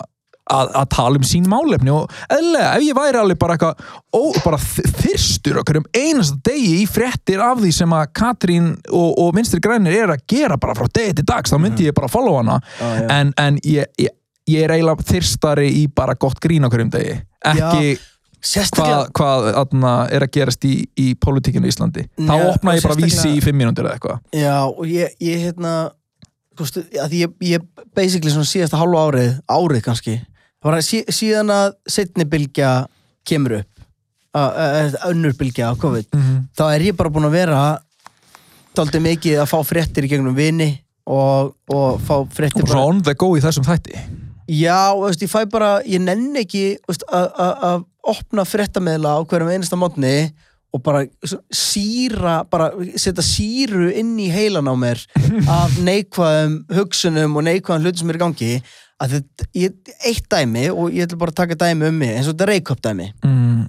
að, að tala um sín málefni og eðlega, ef ég væri alveg bara eitthvað bara þyrstur okkur um einasta degi í fréttir af því sem að Katrín og, og Vinstri Grænir er að gera bara frá degi til dags, þá myndi ég bara follow hana. Já, já. en, en ég, ég, ég er eiginlega þyrstari í bara gott grín okkur um degi. Ekki sérstaklega hvað, hvað atna, er að gerast í, í politíkinu í Íslandi. Þá Já, opna ég bara vísi sérstaklega- í fimm mínútur eða eitthvað. Já, og ég, ég hérna að ég, ég basically svona síðasta hálfu árið, árið kannski það að sí, síðan að setni bylgja kemur upp önnur bylgja á COVID Mhm. þá er ég bara búin að vera daldið mikið að fá fréttir í gegnum vini og, og fá fréttir og on the go í þessum þætti Já, veist, ég fæ bara, ég nenn ekki að- opna fréttameðla á hverjum einasta mótni og bara síra, bara setja síru inn í heilan á mér af neikvæðum hugsunum og neikvæðum hlutum sem er í gangi að þetta, ég, eitt dæmi og ég ætla bara að taka dæmi um mig eins og þetta reykjöp dæmi. Mm.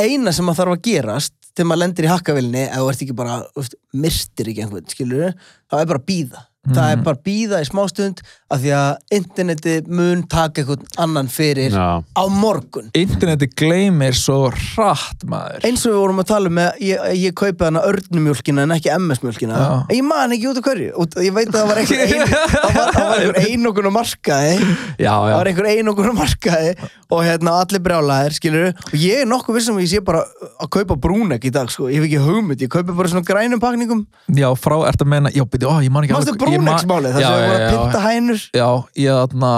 eina sem maður þarf að gerast þegar maður lendir í hakkavilni eða þú ert ekki bara, veist, myrstir ekki einhvern, skilur þá er bara að býða það er bara að býða í smástund af því að interneti mun taka einhvern annan fyrir Já. á morgun. Interneti gleymir svo hratt maður. Eins og við vorum að tala um að ég, ég kaupi hana örnumjólkina en ekki MS-mjólkina Já. en ég man ekki út af hverju. Og ég veit að það var einhver, ein, það var, það var einhver einokun á markaði. Já, það já. var einhver einokun á markaði og hérna allir brjálæðir skilur og ég er nokkuð vissum að ég sé bara að kaupa brúnek í dag sko, ég hef ekki hugmynd ég kaupi bara svona grænum pakningum já, frá ert að menna já, byrju, ó, ég man ekki Manstu alveg- ég man- brúneksmálið, það Já, sem já, voru að já. pynta hænur já, ég þarna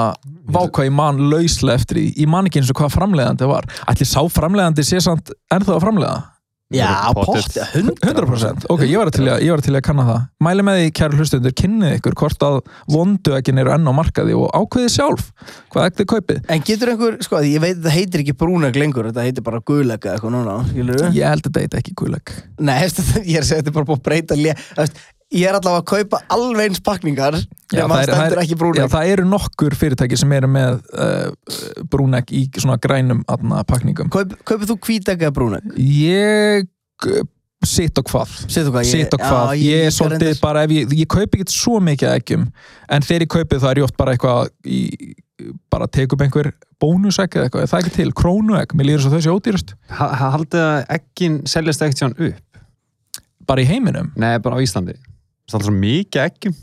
Vá hvað ég man lauslega eftir því. Ég man ekki eins og hvað framleiðandi var. Ætli sá framleiðandi sé samt ennþá að framleiða? Já, Pottet. pott, 100% Ok, ég var til í að, ég var til í að kanna það. Mæli með því, kæru hlustundur, kynnið ykkur hvort að vondu ekki eru enn á markaði og ákveðið sjálf hvað ekki þið kaupið. En getur einhver, sko, ég veit það heitir ekki brúnegg lengur, þetta heitir bara guðlegga eitthvað núna, skilur Ég held að þetta heit ekki guðleg Nei, ég er að segja þetta er bara búið að breyta Ég er allavega að kaupa alveg eins pakningar Já, er- það stendur er- ekki Já, brúnegg það eru nokkur fyrirtæki sem eru með uh, brúnegg í svona grænum aðna pakningum Kaup, Kaupir þú hvítegg eða brúnegg? Ég uh, sitt og hvað Sétu hvað, ég, sitt og hvað, já, ég er líka svolítið bara ef ég, ég kaupi ekki svo mikið eggjum en þegar ég kaupi það er ég oft bara eitthvað í, bara tek upp einhver bónusegg eða eitthvað, er það ekki til, krónuegg? Mér líður svo þessi ha- Haldið að ekkin seljast ekkert sján upp? bara í heiminum? Nei, bara á Íslandi. Það er alltaf mikið ekkjum.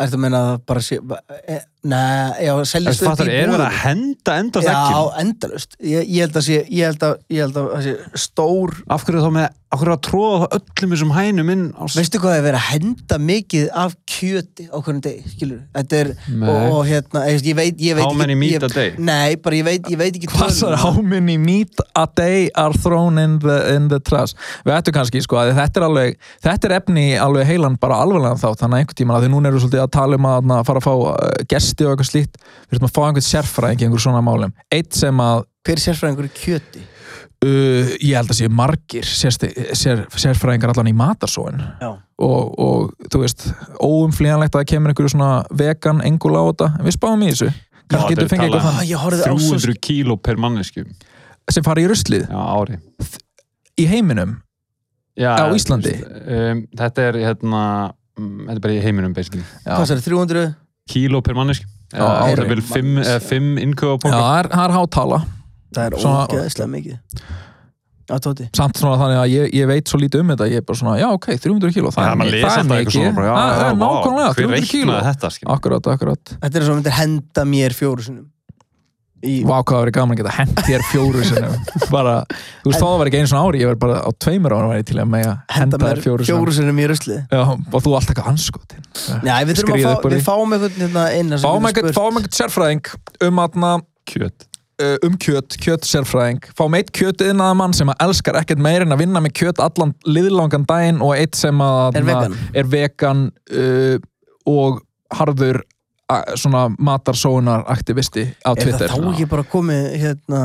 Ertu að menna að bara sé e, Nei, já, seljast Þú fattar, er verið að henda endast Já, ekkjum? endalust ég, ég held að sé, ég held að, ég held að það sé stór Af hverju þá með, af hverju að tróða það öllum þessum hænum inn á... Veistu hvað er verið að henda mikið af kjöti á hvernig degi, skilur Þetta er, Nei. og, og hérna, ég, ég veit, ég veit How many meat ég, a day? Nei, bara ég veit, ég veit ekki Passar, töluna. how many meat a day are thrown in the, in the trash við ættum kannski, sko, að þetta er alveg þetta er efni í alveg heilan bara alveglega fara gesti og eitthvað slíkt við erum að fá einhvern sérfræðing í einhver svona málum eitt sem að Hver er sérfræðingur í kjöti? uh, ég held að sé margir sérsti, sér, sérfræðingar allan í matarsóin og, og þú veist, óumflýjanlegt að það kemur einhverju svona vegan engul á þetta en við spáum í þessu kannski getur er fengið eitthvað ah, svo 300 kíló per mannesku sem fari í ári. í heiminum Já, Á Íslandi? Um, þetta er hérna, mm, þetta er bara í heiminum basically. Já. Hvað er 300? Kíló per Já, það er vel 5 eða 5 innkauða Já, það er, er hátala Það er Svona- ógeðslega mikið. Tóti. Samt svona þannig að ég, ég veit svo lítið um þetta. Ég er bara svona, já ok, 300 kíló það er, maður mi- lesa það er mikið. svona það er nákvæmlega, hver 300 kíló. þetta, akkurat, akkurat. Þetta er svo að myndir henda mér fjóru sinum í, Vá hvað það verið gaman að geta hent þér fjóru bara, þú veist þá það var ekki einu svona ári ég verið bara á tveimur ára væri til að mega henda henda þér fjóru fjóru sinum í ruslið. Já, og þú alltaf eitthvað anskotin Já, við að fáum einhvern hérna fáum ekkert sérfræðing um atna, Kjöt. uh, um kjöt, kjöt sérfræðing. Fáum eitt kjöt innan mann sem að elskar ekkert meir en að vinna með kjöt allan liðlangan daginn og eitt sem að Er vegan. er vegan uh, og harður svona matarsóunar aktivisti á Er Twitter. það þá ekki bara komið hérna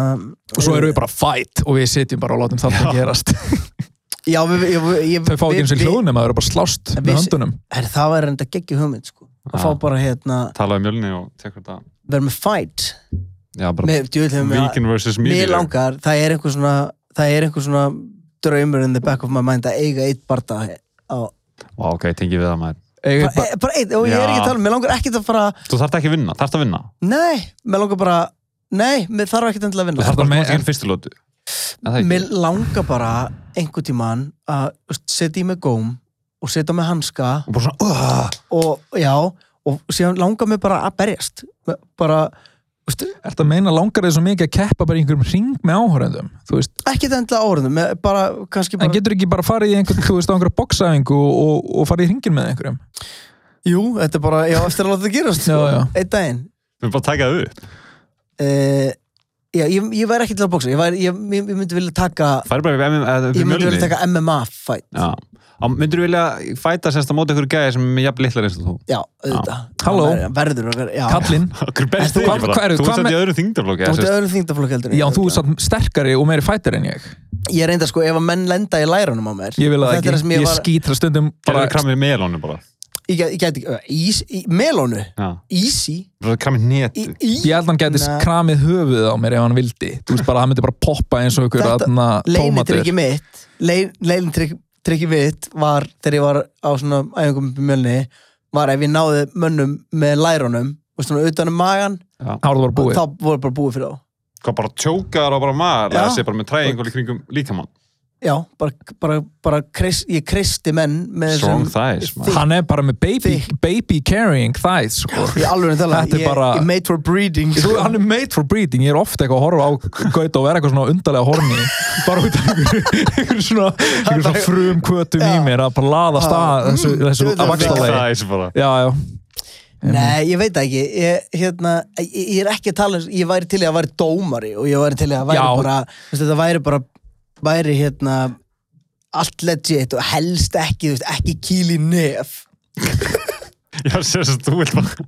og svo erum við bara fight og við sitjum bara og látum þetta gerast. Já, við, ég, ég, þau fá ekki eins og við- hljóðnum að þau eru bara slást En með við- höndunum. Er það var enda geggjum hugmynd sko. Að Já. fá bara hérna Talaði um mjölni og tekur þetta. vera með fight. Já, bara vegan versus meat mér langar, það er einhver svona það er einhver svona draumur in the back of my mind að eiga eitt barda á, Vá, ok, tengi við það maður. Eiga bara, e, bara eitt, og ég er ekki að tala um, mér langar ekkert að fara Þú þarft ekki að vinna, þarft að vinna. nei, mér langar bara nei, mér þarf endilega að Þú vinna þarft bara bara með- að koma til fyrstu lótu. Er það ekki? mér langar bara einhver tíman að þú setja í mig góm og setja með hanska Og bara svona, uh, og já, og síðan langar mér bara að berjast bara, þú Er þetta að meina langar þig svo mikið að keppa bara í einhverjum ring með veist, ekkert endilega áriðum bara, kannski en bara, getur ekki bara farið í einhvern, þú veist, á einhverja boxæfingu og, og farið í ringin með einhverjum? Jú, þetta er bara, já, eftir að láta þetta gerast sko, einn daginn. Við erum bara að taka það upp. uh, já, ég, ég væri ekki til að bóksa ég, væri, ég, ég, myndi vilja taka Færi bara við MM, í ég myndi vilja taka MMA fight. Já. Á, myndir þú vilja fæta sérst á móti ykkur gæði sem er jafn litlar eins og þú? já, auðvitað Halló. Verður okkar, já Kallinn, Okkur best Ert þú- þig hvað- bara. Þú ert með- í öðru þingdarflokki. þú ert eða sérst- öðrum þingdaflokk heldur já, þú er örugglega. samt sterkari og meiri fættir en ég ég reynda sko, ef að menn lenda í lærunum á mér ég vil það ekki, ég, ég var skýtra stundum bara, kramið melónu bara. ég, gæti ekki, ís, í, melónu Já. easy Bara kramið netu. í, í, ég held hann gæti kramið höfuð á mér ef hann vildi þú veist bara, hann myndi bara poppa eins og ykkur Þetta- aðna tómatur leinitrykki leinitrykki mitt var þegar ég var á svona æfingum upp í mjölni var ef ég náði mönnum með lærunum og svona utan um magan þá það bara búið þá voru bara búið fyrir þá Hvað bara tjókaðar á bara maður? Það sé bara með træðingul í kringum líkamann. Já, bara, bara, bara kreis, ég kristi menn með Strong þessum- thighs, hann er bara með baby, baby carrying thighs sko. Ég alveg tala, Þetta er ég, bara- ég made for breeding Þú, sko. hann er made for breeding, ég er ofta eitthvað að horfa á Gaut og vera eitthvað svona undarlega horni bara út af einhverju einhver svona, einhver svona frum kvötum í mér að bara laða stað þessu, þessu bara. Já, já Nei, ég veit ekki ég, hérna, ég, ég er ekki að tala ég væri til að væri dómari og ég væri til að væri Já. bara þetta væri bara væri hérna allt legit og helst ekki veist, ekki kýl í nef Já, sér þess að þú vilt bara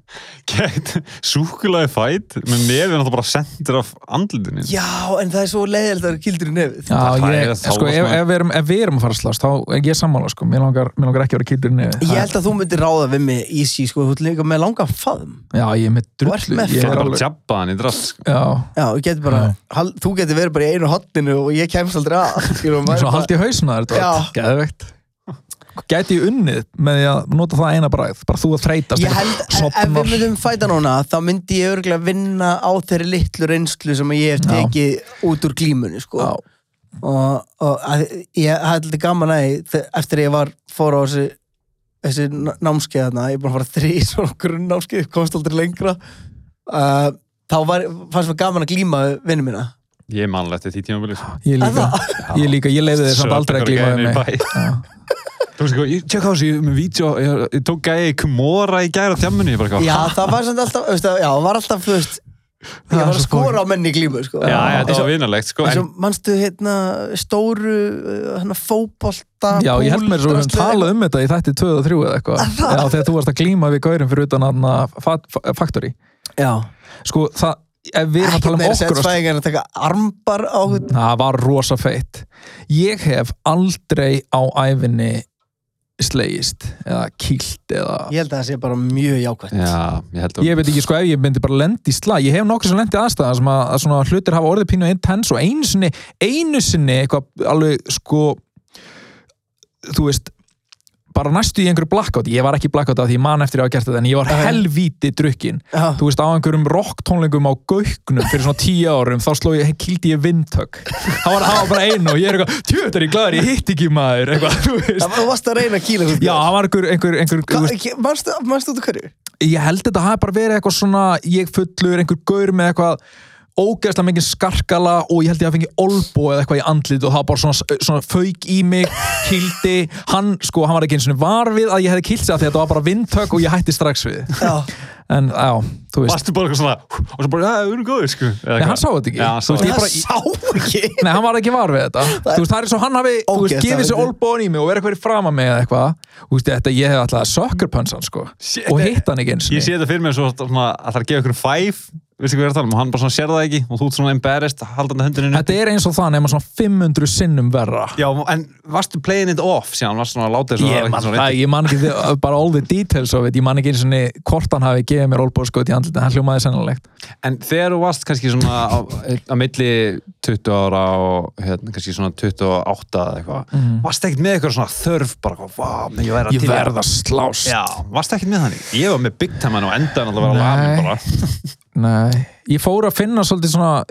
gett súkulaði fæt með nefið náttúrulega bara sendir af andlutinu. Já, en það er svo leiðilegt að vera kýldur í nefið. Já, Það ég, er sko, ef, ef, við erum, ef við erum að fara að slást þá er ég sammála, sko, mér langar, mér langar ekki að vera kýldur niður Ég held að þú myndir ráða við mig í sí sko, þú ert líka með langan faðum Já, ég er með Þú ert drullu Það er er bara tjabbaðan í drast, sko. Já, Já, þú getur bara, hal, þú getur verið bara í einu hotninu og ég kemst aldrei að svo haldi ég hausna þér Já. Geðvegt Gæti ég unnið með því að nota það eina bræð bara þú að þreytast Ég held, ef, við myndum fæta núna þá myndi ég örgulega vinna á þeirri litlu reynslu sem ég hef Já. tekið út úr glímunni sko. Já. og, og að, ég hafði gaman að eftir að ég var fór á þessi, þessi ná- námskeið þarna, ég er búin að fara þrý svona grunnnámskeið, komst aldrei lengra uh, þá var, fannst mér gaman að glíma við vinnu mína Ég er mannlegt til því tímabilið. sko. Ég líka, ég líka, ég leiði þér samt aldrei að glíma við. Þú veist, sko, ég tjekk á þessu ég- með vídeo, ég, ég tók gæði Kumora í gæra tjammunni, ég bara eitthvað, Já, það var samt alltaf, veist, það- já, það var alltaf, þú veist Það ég var að svo skora á menni í glímu sko. Já, já, og- var vinalegt, sko. En, og mannstu hérna stóru uh, hérna fótbolta Já, ég held mér svo við höfum púldrasli- talað um þetta í þætti 2 og 3 eða eitthvað Já, þegar þú varst að glíma við gaurin fyrir utan hann Factory Já, Sko, það, ef við erum að tala um okkur að Það var rosa feitt. Ég hef aldrei á æfinni slegist eða kýlt eða... Ég held að það sé bara mjög jákvæmt já, ég held að, Ég veit ekki sko ef ég myndi bara lendi í slag. Ég hef nokkur sem lendi aðstæða sem að, að svona hlutir hafa orðið pínu intens og einu sinni, einu sinni eitthvað alveg sko, þú veist, bara næstu í einhverju blackout. Ég var ekki blackout af því ég man eftir að hafa gert þetta en ég var helvíti drukkin. Já, Þú veist, á einhverjum rock tónlingum á gauknum fyrir svona tíu árum, þá sló ég, kýldi ég vindhögg. Það var, var bara einu og ég er eitthvað, tjöt er ég glæður, ég hitt ekki maður, eitthvað, þú veist. það var, þú varst að reyna að kýla þú Já, það var einhver, einhver, einhver, þú út af hverju? ég held þetta hafi bara verið eitthvað svona, ég fullur, einhver gaur með eitthvað ógeðslega mikið skarkala og ég held ég að fengi olbo eða eitthvað í andlit og það var bara svona, svona fauk í mig, kildi hann, sko, hann var ekki eins og var við að ég hefði kilt sig að því að þetta var bara vindtök og ég hætti strax við. Já, en já, þú veist. Varstu bara eitthvað svona, og svo bara, já, við erum góðir, sko. Eða Nei, hann sá þetta ekki. Já, veist, ég þetta. bara- það sá ekki. Nei, hann var ekki var við þetta. Þú veist, það er svo hann hafi, þú veist, gefið sér olbóin í mig og verið eitthvað fram að mig eða eitthvað. Þú veist, þetta, svona, veistu hvað ég er að tala um, hann bara svona sér það ekki og þú ert svona embarrassed, haldandi höndinu. Þetta er eins og það nema svona 500 sinnum verra. Já, en varstu playing it off síðan, varstu svona að láta þessu Ég man, það, ég man ekki, þi- bara all the details of it, ég man ekki eins og hvort hann hafi gefið mér olbóðskot í andlita, hann hljómaði sennilegt. En þegar þú varst kannski svona á, á milli 20 ára og hérna, kannski svona 28 eða eitthvað, Mhm. varst ekkert með eitthvað svona þörf, bara menn ég væri að Ég til í verð að slást. Já, varst ekkert með þannig? Ég var með Nei. ég fór að finna svolítið svona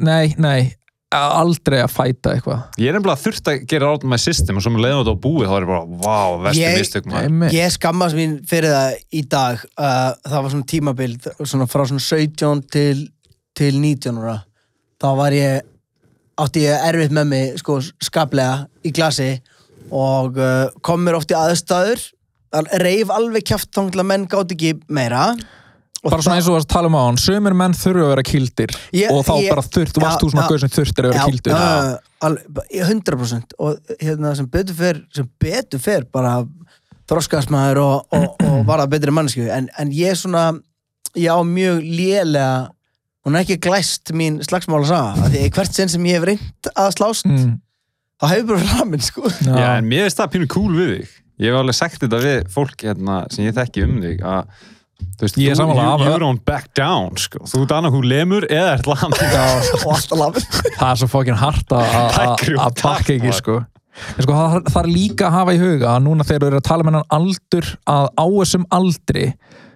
Nei, nei, aldrei að fæta eitthvað Ég er nefnilega þurft að gera out my system og svo með leiðum þetta á búið, þá er ég bara, vá, vestu Ég- mistök maður. Einmitt. Ég skammast mín fyrir það í dag uh, það var svona tímabil svona frá svona 17 til, til 19 ára þá var ég átti ég erfitt með mig sko skaplega í glasi og uh, kom mér oft í aðstæður reif alveg kjáft þá menn gátt ekki meira Bara svona eins og þú að tala um á hann Sumir menn þurfa að vera kildir Ég- Og þá ég- bara þurft, Já, varst þú svona já. gauð sem þurftir að vera kildur já, alveg, 100% og hérna sem betur fer sem betur fer bara þroskast maður og, og, og var það betri mannsku en, en ég svona ég á mjög lélega hún er ekki glæst mín slagsmála saga af því að hvert sinn sem ég hef reynd að slást mm, þá hefur bara ramin sko já. Já, en mér finnst það pínu cool við þig. Ég hef alveg sagt þetta við fólk hérna, sem ég þekki um þig að þú veist, Ég er you, af- you don't back down sko. þú ert annað hún lemur eða ert land og alltaf lafin Það er svo fokkin hart að- að að bakka ekki sko. En sko það það er líka að hafa í huga að núna þegar þú eru að tala með hann aldur að á þessum aldri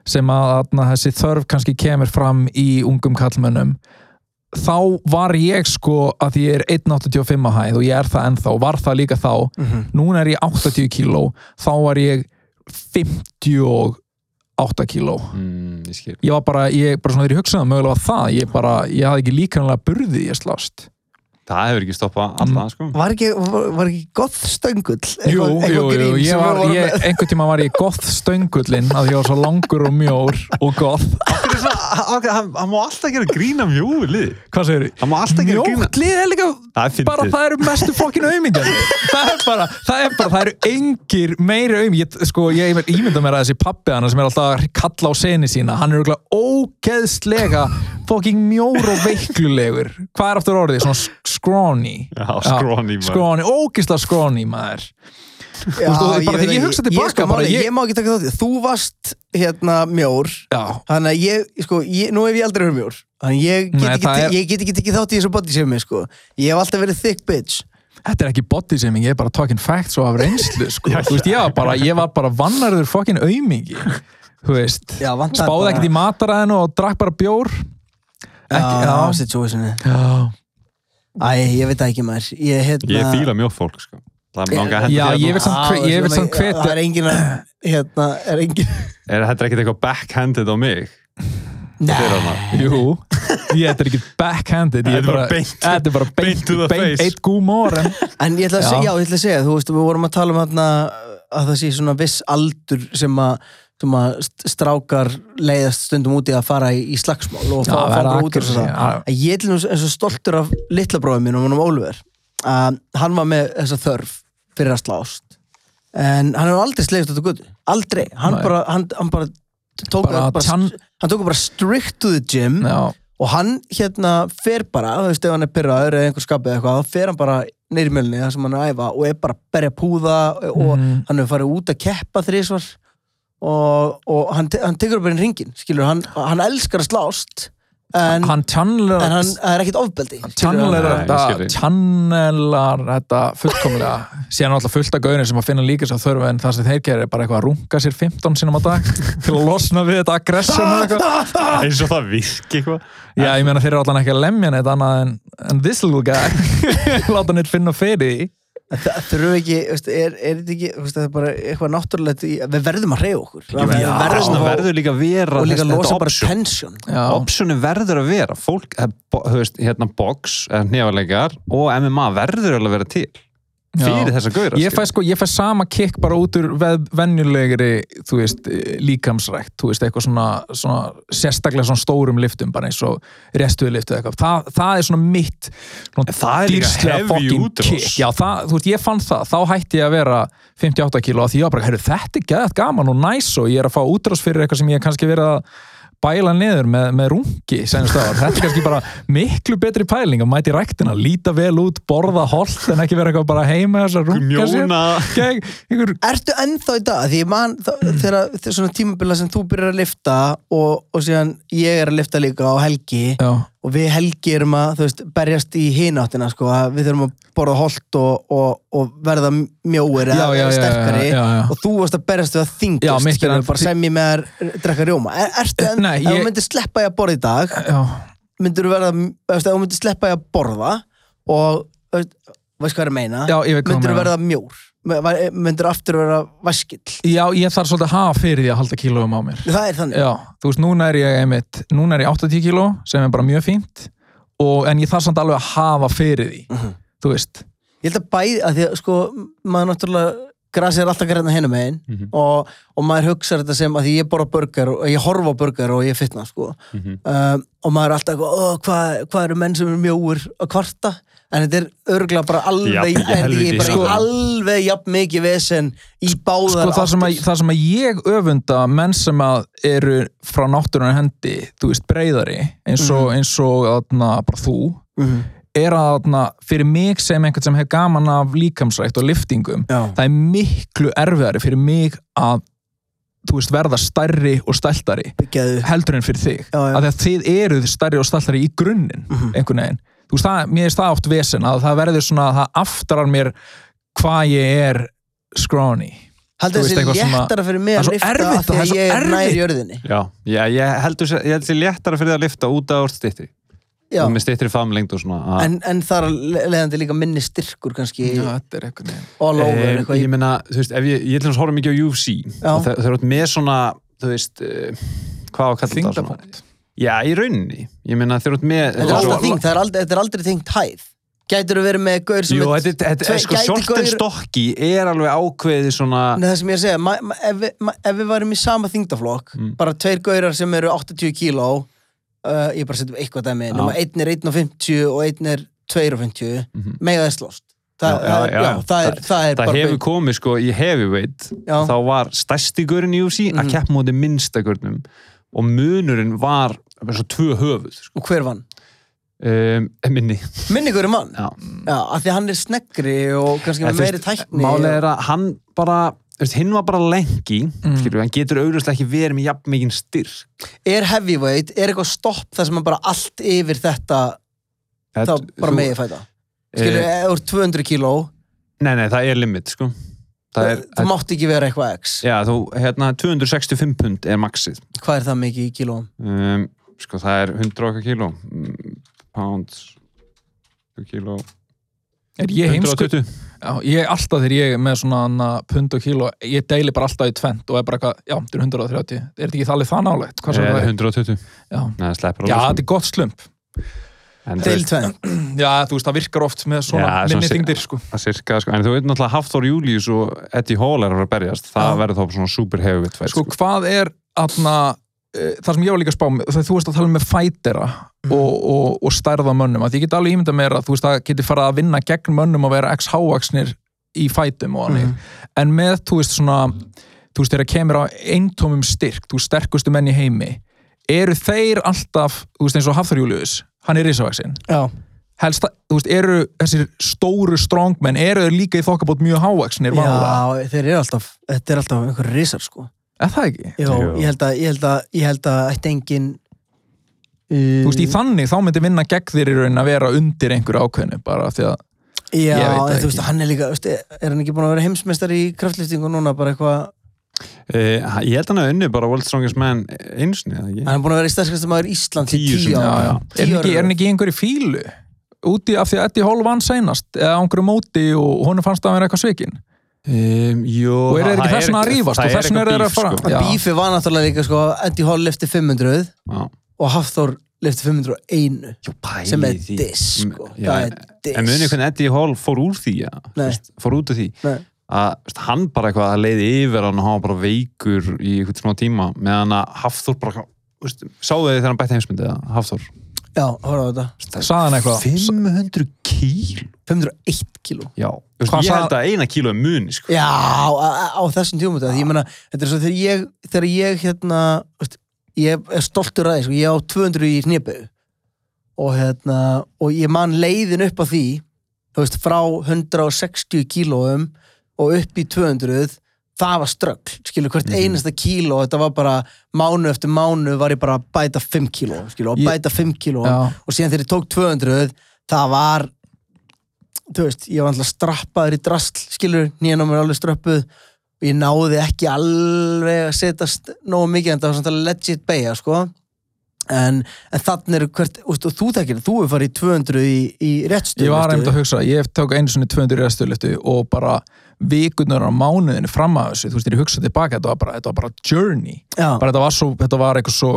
sem að þarna, þessi þörf kannski kemur fram í ungum kallmönnum þá var ég sko að ég er 1.85 að hæð og ég er það ennþá og var það líka þá. Núna er ég 80 kíló þá var ég 58 kíló. Mm, ég ég var bara, ég bara svona þegar ég hugsaði um mögulega var það, ég bara, ég hafði ekki líkanlega burði í að slást það hefur ekki stoppað alltaf, sko. Var ekki, var, var ekki gott stöngull? Jú, jú, jú, ég var, ég, einhvern tíma var ég goth stöngullinn að ég var svo langur og mjór og goth. Er hann má alltaf gera grína mjóu lið. Hvað segir Hann má alltaf gera grína. Mjótt lið er líka Það er bara það eru mestu fokkin auðmingjar það er bara, það er bara, það eru engir meiri auðmingjar, ég, sko, ég ímynda mér að þessi pappi hana sem er alltaf að kalla á seni sína, hann er ógeðslega fokkin mjór og veiklulegur hvað er aftur orðið, svona sk- scrawny Já, scrawny, maður. scrawny, ógeðslega scrawny maður. Já, veist, ég hugsa tilbaka, sko, bara máli, ég- ég má ekki taka þátt. Þú varst hérna mjór. Já, Þannig að ég, sko, ég, nú hef ég aldrei verið mjór. Þannig að ég get, Nei, ekki, er- ég get ekki tekið þátt í þessu body shaming, sko. Ég hef alltaf verið thick bitch. Þetta er ekki body shaming, ég er bara talking facts og af reynslu, sko, þú veist, ég var bara ég var bara vannarður fokkin auðmingi spáði ekkert í mataræðinu og drakk bara bjór. Ekki, Já, já Æ, ég veit það ekki maður Ég, hérna, Ég fíla mjög fólk, sko. Það er langa að Já, ég vil samt hve- ég vil samt Það hvetja er engin að, hérna, er engin Er þetta ekkert eitthvað backhanded á mig? Hana. Jú, ég þetta er ekki backhanded ég Þetta er bara beint- Þetta er bara beint, beint to the face. eitt gúmor en En ég ætla að segja, já, ég ætla að segja, þú veist, við vorum að tala um hérna að það sé svona viss aldur sem að, sem að st- strákar leiðast stundum út í að fara í, í slagsmál og fá, vera bara út þessu. já. En Ég er eins og stoltur af litla bróðum minn og hann um Ólfur. Uh, hann var með þessa þörf fyrir að slást. En hann hefur aldrei slegist á gutu. Aldrei. Hann Nei. bara, hann, hann bara tók Bara bara, tjann- hann tók bara strict to the gym já, og hann hérna fer bara, þú veist ef hann er pyrraður eða einhver skapið eitthvað, þá fer hann bara neyri mjölni þar sem hann er að æfa og er bara að berja púða og Mhm. hann hefur farið út að keppa þrísvar og, og hann, te hann tekur upp einn ringin, skilur, hann, hann elskar að slást en, hann channelar en hann það er ekkit ofbeldi ég skil þetta þig. channelar þetta fullkomlega. Síðan alltaf fullt af gaurin sem að finna líka svo þörfu en það sem þeir gerir er bara eitthvað að runga sér 15 sinum á dag til að losna við þetta eitthvað. Eins og það virki eitthvað. Já, ég meina þeir eru allan ekki að lemja neitt annað en, en this little guy. Láta neitt finna fyrir það þurfum ekki, veist, er, er þetta ekki veist, það er bara eitthvað náttúrulegt í, við verðum að reyja okkur. Já, verðum verður, að verður líka að vera og líka losa bara Já, Optioni verður að vera fólk, eh, hérna box, hnefarleikar og MMA verður alveg að vera til fyrir þessa gauðra Ég fæ, sko, ég fæ sama kick bara út úr veist, eh, líkamsrækt, þú veist, eitthvað svona, svona sérstaklega svona stórum liftum, bara eins og restuðliftu eitthvað. Það, það er svona mitt dýrslega útrás. kick. Já, það, þú veist, ég fann það, þá hætti ég að vera 58 kíló að því ég var bara, heyrðu, þetta er gæðat gaman og næs og ég er að fá útrás fyrir eitthvað sem ég kannski verið að bæla niður með, með rungi. Þetta er kannski bara miklu betri pæling að mæti ræktina, líta vel út, borða holt en ekki vera eitthvað bara heima þess að runga sér. Einhver, Ertu ennþá í dag? Því ég man þá- þegar svona tímabila sem þú byrjar að lifta og, og síðan ég er að lifta líka á helgi já, og við helgi erum að veist, berjast í hináttina sko, við þurfum að borða holt og, og, og verða mjóir eða já, já, sterkari. já, og þú varst að berjast við að þingast bara sem ég með að drekka rjóma. Er, Ertu enn, Nei, ef ég- þú myndir sleppa ég að borða í dag myndir þú verða, ef þú myndir sleppa ég að borða og veist, hvað er meina? Ég hvað myndir þú verða mjór myndir aftur verða vaskill Já, ég þarf svolítið að hafa fyrir því að halda kílóum á mér. það er þannig Já, þú veist, núna er ég einmitt, núna er ég 80 kíló sem er bara mjög fínt og, en ég þarf samt alveg að hafa fyrir því, Mhm. þú veist. Ég held að bæði, að því að sko, maður náttúrulega grasið er alltaf græna hennar megin Mhm. og, og maður hugsa þetta sem að því ég borða burger og ég horfa á burger og ég fitna sko. Mhm. um, og maður er alltaf eitthvað, "Ó, hvað, hvað eru menn sem eru mjóur að kvarta en þetta er örgulega bara alveg, Jafn- sko. alveg jafn mikið vesen í báðar Sko, það sem, að, það sem að ég öfunda menn sem að eru frá náttúrunar hendi, þú veist, breyðari eins og, eins og atna, bara þú, mm er að atna, fyrir mig sem einhvern sem hef gaman af líkamsrækt og liftingum, Já, það er miklu erfiðari fyrir mig að þú veist, verða stærri og stæltari byggjaðu heldur en fyrir þig. Já, já. að því að þið eruð stærri og stæltari í grunninn Mhm. einhvern veginn þú veist, það, mér er það oft vesen að það verður svona að það aftrar mér hvað ég er Þú veist, þessi eitthvað léttara fyrir mig Það er að lifta erfitt því það er að ég er nær erfitt. jörðinni. Já, já ég heldur sér, ég held sér léttara fyrir það að lifta út af orð stittri Já, og með stittri famlengd og svona að- en, en þar leðandi líka minni styrkur kannski þetta er veginn. all over Eh, eitthvað ég meina, þú veist, ef ég, ég til að horfa mikið á UFC Já. og þau þau eru með svona, þú veist uh, hvað á að kalla þetta já, í rauninni, ég meina þeir eru með Þetta er alltaf þingt, það er aldrei, þetta er aldrei þingt hæð Gætur þú verið með gaur sem Jú, er þetta, þetta, þetta sko, gaur- stokki er alveg ákveðið svona Nei, það sem ég er að segja, ma, ma, ef, ma, ef við varum í sama þingdaflokk Mm. bara tveir gaurar sem eru 80 kíló uh, ég bara setjum eitthvað dæmi Já. nema einn er 1.50 og einn er 2.50 Mhm. mega þess lost það, Já, já, það, já, já, það er, það er það hefur komið sko í heavyweight þá var stærsti görinn í UFC Mhm. að kepp móti minnsta görnum og munurinn var bara svo tvö höfuð sko. og hver vann? um, minni minni er mann Já. Já, af því að hann er sneggri og kannski þú meiri tækni og- er að hann bara veist, hinn var bara lengi mm. skilur, hann getur augljóslega ekki verið með jafn mikinn styrk er heavyweight, er eitthvað stopp þar sem er bara allt yfir þetta þá bara Þú- megi fæta skilur, Eh, ef þú ert 200 kíló Nei, nei, það er limit sko Það er, þú mátt ekki vera eitthvað x já, þú, hérna, 265 pund er maxið hvað er það mikið í kíló? um, sko, það er 100 okkar kíló. Pounds. 2 kíló. Er ég heimsku? 120 Já, ég alltaf þegar ég er með svona pund og kíló, ég deili bara alltaf í tvent og er bara eitthvað, já, þetta er 130 er þetta ekki þalið það nálegt? Hvað er það? 120 Já, Nei, já þetta er gott slump. Sko. Deil tvenn Já, þú veist, það virkar oft með svona minni þingdir, sko. það er sirka, sko. En þú veit náttúrulega Hafþór Július og Eddie Hall er að berjast. Það verður þá svona super heavyweight fight Sko, hvað er aðna, það sem ég var líka að spá með, þú veist að tala með fætera og, og, og stærða mönnum, að ég get alveg ímynda mér að þú veist að geti farið að vinna gegn mönnum og vera x hávaksnir í fætum og annir, en með, þú veist, svona þú veist, þegar kemur á eintómum styrk þú sterkustu menn í heimi eru þeir alltaf, þú veist, eins og Hafþór Július hann er risavaksinn helst, að- þú veist, eru þessir stóru strongmenn, eru þeir líka í þokkabót mjög hávaksnir, Já, þeir eru alltaf, þetta er alltaf einhver risar sko. Er það ekki? Jó, Jú. ég held að, ég held að, ég held að ætti engin uh, Þú veist, í þannig, þá myndi vinna gegn þér í raunin að vera undir einhverju ákveðinu, bara því að Já, en þú veist, hann er líka, þú veist, er hann ekki búin að vera heimsmeistar í kraftlýftingu núna, bara eitthvað Eh, Ég held hann að unni bara World Strongest Man einu sinni, eða ekki? Hann er búin að vera í stærskastum maður Íslands í Tíu tíu ára já, já. Er hann ekki, er ekki í einhverju fílu? Úti af því að Eddie Hall vann seinast, eða á einhverju móti og honum fannst að vera eitthvað svikin. Um, jú, Og eru þeir ekki það þess að rífast og það þess eitthvað eru þeir að fara- sko. Bífi var náttúrulega líka, sko, Eddie Hall lifti 500 Já. og Hafþór lifti 501 Jú, sem er diss, sko Það en- er munið hvernig Eddie Hall fór úr því ja? Nei. Veist, fór út af því Nei. að hann bara eitthvað að leiði yfir hann og hann var bara veikur í eitthvað smá tíma meðan að Hafþór bara sáðu þið þegar hann bætti heimsmyndið að Hafþór Já, horfa á þetta. Saði hann eitthvað? 500 kíl 501 kíló. Já, ég held að eina kíló er muni sko. Já, á, á, á þessum tíum þetta, ég meina, þetta er svo þegar ég, þegar ég hérna, ég er stoltur að því, sko, ég á 200 í hnébögu og hérna, og ég man leiðin upp á því, þú veist, frá 160 kílóum og upp í 200, það var ströggl, skilur, hvert Mhm. einasta kíló, þetta var bara mánu eftir mánu var ég bara að bæta 5 kíló, skilur, og bæta 5 kíló Já. og síðan þegar ég tók 200 það var þú veist, ég var alltaf strappaður í drasl skilur, nýjan á mér alveg ströppuð og ég náði ekki alveg að setjast nógu mikið en það var svona legit beigja, sko en, en þannig er hvert, úst, þú tekir þú er farið í 200 í, í réttstöðu Ég var einmitt að hugsa, ég tók einu svona 200 í restöðliftu og bara vikurnar á mánuðinu fram að þessu, þú veist, ég hugsa tilbaka, þetta var bara, þetta var bara journey, Já, bara þetta var svo, þetta var eitthvað svo,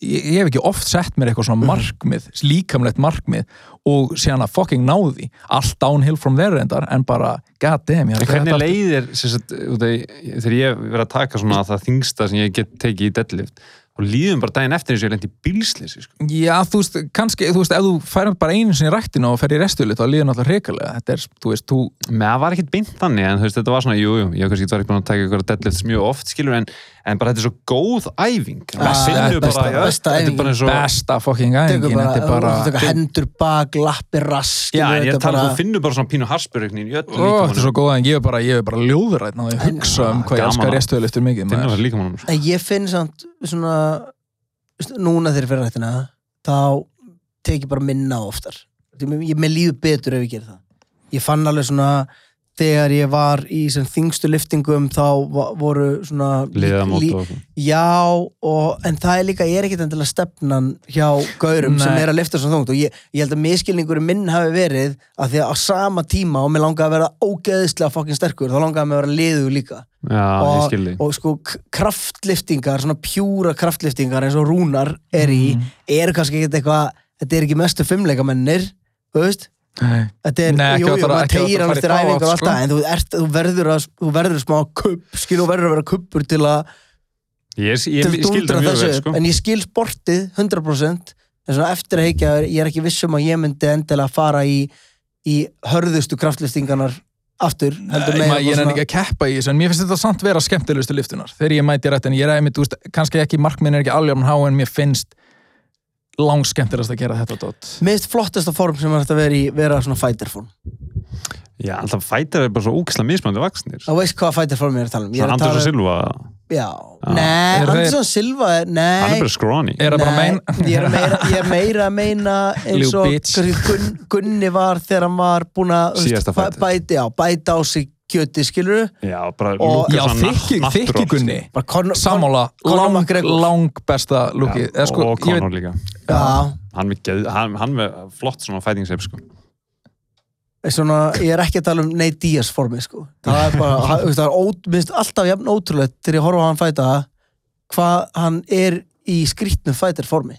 ég, ég hef ekki oft sett mér eitthvað svona markmið, líkamlegt markmið og síðan að fucking náði, allt downhill from there endar, en bara, god damn, ég En er hvernig leiðir sem sagt, út af- þegar ég verið að taka svona það þingsta sem ég get tekið í deadlift og líðum bara daginn eftir þess að ég lendi í bílsleysi sko. Já, þú veist, kannski, þú veist, ef þú færir bara einu sinni í ræktina og fer í restöðlit, þá líður náttúrulega reikalega, þetta er, þú veist, þú með það var ekkert beint þannig en þú veist, þetta var svona, jú, jú, ég hef kannski ekki búin að taka ykkur deadlifts mjög oft, skilur, en, en bara þetta er svo góð æfing. Ah, besta- bara, besta þetta er æfingin. bara og besta fucking tekur æfingin, bara, þetta er bara hendur bak, lappir rass Já, ég tala, bara- þú finnur bara svona pínu Ó, þetta er svo góð en ég er bara, ég er bara ljóðrætt náðu að hugsa um hvað ég elskar restöðliftur mikið sko. En ég finn samt svona núna þegar ég fyrir rættina þá tek ég bara minna oftar. Ég, ég, mér líður betur ef ég ger það. Ég fann alveg svona þegar ég var í sem þingstu liftingum þá voru svona liðamót lí- og svona. Já, og, en það er líka, ég er ekkert endilega stefnan hjá gaurum sem Nei. er að lifta svo þungt og ég, ég held að miskilningur minn hafi verið að því að á sama tíma og mér langaði að vera ógeðislega fokkin sterkur, þá langaði mér að vera liður líka Já, og, og sko kraftliftingar, svona pjúra kraftliftingar eins og Rúnar er í Mhm. eru kannski ekkert eitthvað, þetta er ekki mestu fimmleikamennir þú veist, Þetta er, Nei, jú, jú, maður ekki tegir hann fara í eftir æfingar og alltaf, sko. en þú, ert, þú verður að, þú verður smá kupp, skil, þú verður að vera kuppur til að, Ég, ég, til að það mjög þessu sko. en ég skil sportið 100%, en svona eftir að heikja, ég er ekki viss um að ég myndi endilega fara í, í hörðustu kraftlýstingarnar aftur, heldur Ég, meira ég er ekki að keppa í þessu en mér finnst þetta samt vera skemmtilegustu liftunar þegar ég mæti rétt en ég er einmitt, þú veist, kannski ekki markminn er ekki alveg há en mér finnst lang skemmtilegast að gera þetta dot Mér finnst flottasta form sem er að vera í vera svona fighterform. Já, alltaf fætar er bara svo ógislega mismandi vaksnir. Það veist hvaða fighterform ég er að tala um. Ég að Anders og tala um, Silva, já, Já. nei, Andersson Silva er, hann nei, er bara scrawny. Er það bara Nei, mein ég, er meira, ég er meira að meina eins og Gunni var þegar hann var búinn að bæta á sig kjöti, skilur Já, bara Og- lúkar Já, bara Conor, Sammála, Conor lang, lang besta sko. lúki Já, sko, og veit- Conor líka. já, Hann með, geð, hann, hann með flott svona fighting shape, sko. svona, ég er ekki að tala um Nate Diaz formi, sko það er bara, þú það er ót, minnst alltaf jafn ótrúlegt þegar ég horfa á hann fæta hvað hann er í skrýtnum fætir formi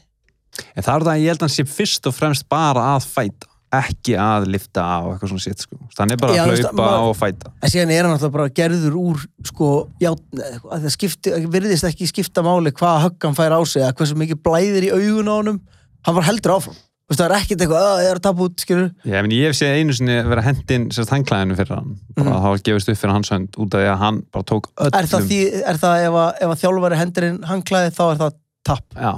En það er það að ég held að hann sé fyrst og fremst bara að fæta. Ekki að lifta á eitthvað svona sitt, sko. Þannig bara Já, að hlaupa maður- og fæta. en síðan er hann alltaf bara gerður úr sko, játn, að það skipti, virðist ekki skipta máli hvaða högg hann fær á sig eða hversu mikið blæðir í augun á honum hann var heldur áfram veist, það er ekkert eitthvað, að ég er að tapa út, skilur Já, ég hef séð einu sinni vera hendin sérst hangklæðinu fyrir hann. Bara Mhm. að það var gefist upp fyrir hans hönd út af því að hann bara tók öllum. er það, því, er það ef, að, ef að þjálfari hendurinn hangklæði þá er það tap Já.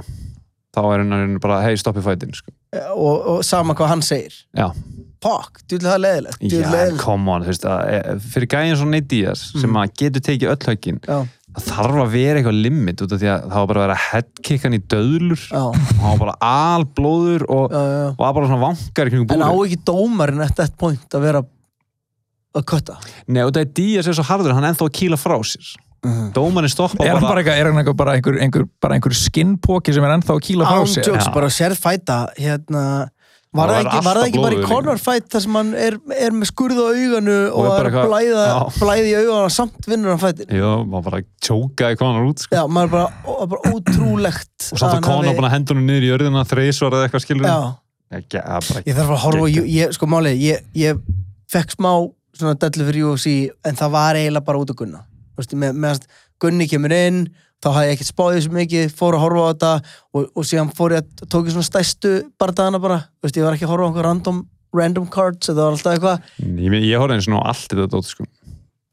Þá er hann bara, hei, stoppi fætin, sko. og, og sama hvað hann segir Já. Pokk, djúlega það er leðilegt Já, djöfull leiðilegt. come on, þú veist, að, e, fyrir gæðin svona Nate Diaz sem Mhm. að getur tekið öll höggin það þarf að vera eitthvað limit út af því að það var bara að vera headkickan í döðlur og hann var bara alblóður og, og var bara svona vankar í kringum En á ekki dómarinn eftir þetta point að vera að kötta Nei, og það er Diaz er svo harður, hann er ennþá að kýla frá sér Dómarinn stoppa Er hann bara, eitthvað, er hann bara einhver, einhver, bara einhver skinnpóki sem er ennþá að kýla frá Án sér? jokes, Já. bara sérð fæta hérna Var Það það, var ekki, var það ekki bara í fight þar sem hann er, er með skurð á auganu og, Og er bara er að blæða, Já. blæði í auganu samt vinnur hann fætin Jó, maður bara tjókaði konar út sko. Já, maður er bara, ó- bara ótrúlegt og samt að hann konar bara hendunum niður í jörðina þreysvar eða eitthvað skilur Já, Ekki, að bara, ég þarf að horfa á, Geggjað. ég, sko máli, ég, ég fekk smá svona dellu fyrir UFC en það var eiginlega bara út af Gunna veist, með, meðan Gunni kemur inn þá hafði ég ekkert spáðið svo mikið, fór að horfa á þetta og, og síðan fór ég að tók ég svona stæstu bardagana bara, veist, ég var ekki að horfa á einhver random, random cards, var alltaf eitthvað. Ég, ég, horfði eins og allt þetta dót sko.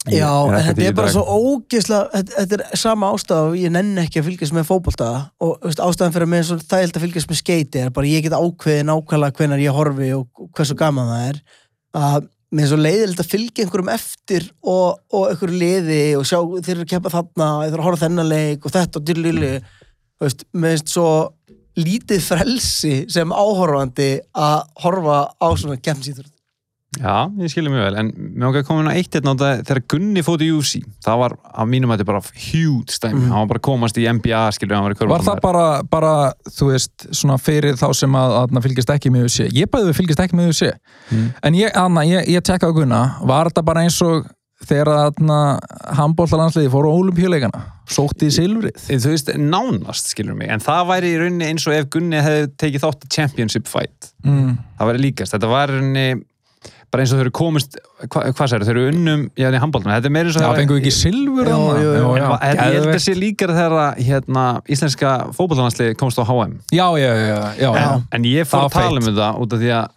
Já, en þetta er bara svo ógeðslega, þetta, þetta er sama ástæða og ég nenni ekki að fylgjast með fótbolta og veist, ástæðan fyrir mér er svo þægild að fylgjast með skeiti er bara ég get ákveðið nákvæmlega hvenar ég horfi og hversu gaman það er. Að er svo leiðilegt að fylgja einhverjum eftir og, og einhverju liði og sjá þeir eru að keppa þarna þeir eru að horfa þennan leik og þetta og dyrlili mér finnst svo lítið frelsi sem áhorfandi að horfa á svona kemsýþur Já, ég skilur mjög vel, en mér okkar komin á eitt hérna á þetta, þegar Gunni fótt í UFC það var að mínum að þetta bara huge stæmi, Mhm. hann var bara að komast í NBA skilur, hann var í Var það bara, bara, þú veist, svona fyrir þá sem að, að fylgist ekki með UFC? Ég bæði við fylgist ekki með UFC. Mm. En ég, Anna, ég, ég tekka á Gunna, var þetta bara eins og þegar að handbóltalandsliði fóru á olimpíuleikana, sótti í silfrið? þú veist, nánast skilur mig, en það væri í rauninni eins og ef Gunni hefði tekið þátt championship fight Mm. það væri líkast, þetta var í rauninni bara eins og þau eru komist hva, hvað sér, þau eru unnum í handbóltum, þetta er meira eins og Já, það- fengu ekki silfur En ég held að sé líkara þegar að, hérna, íslenska fótballlandsliði komst á HM já, já, já, já, já. Já. en ég fór Það að tala um þetta út af því að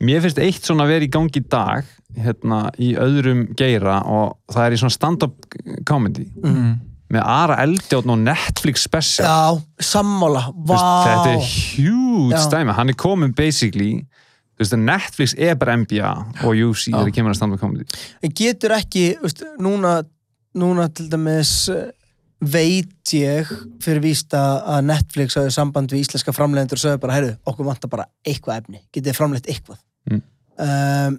mér finnst eitt svona að vera í gangi í dag hérna, í öðrum geira og það er í svona stand-up comedy. Mm. með Ara Eldjátt og Netflix special. Já, sammála, veist, þetta er huge Já. stæmi hann er komin basically þú veist, Netflix er bara NBA og UFC þegar kemur að stand-up comedy. En getur ekki, veist, núna núna til dæmis eh, veit ég fyrir víst að að Netflix hafði samband við íslenska framleiðendur og sögðu bara, heyrðu, okkur vantar bara eitthvað efni. Getið þið framleitt eitthvað? Mm. um,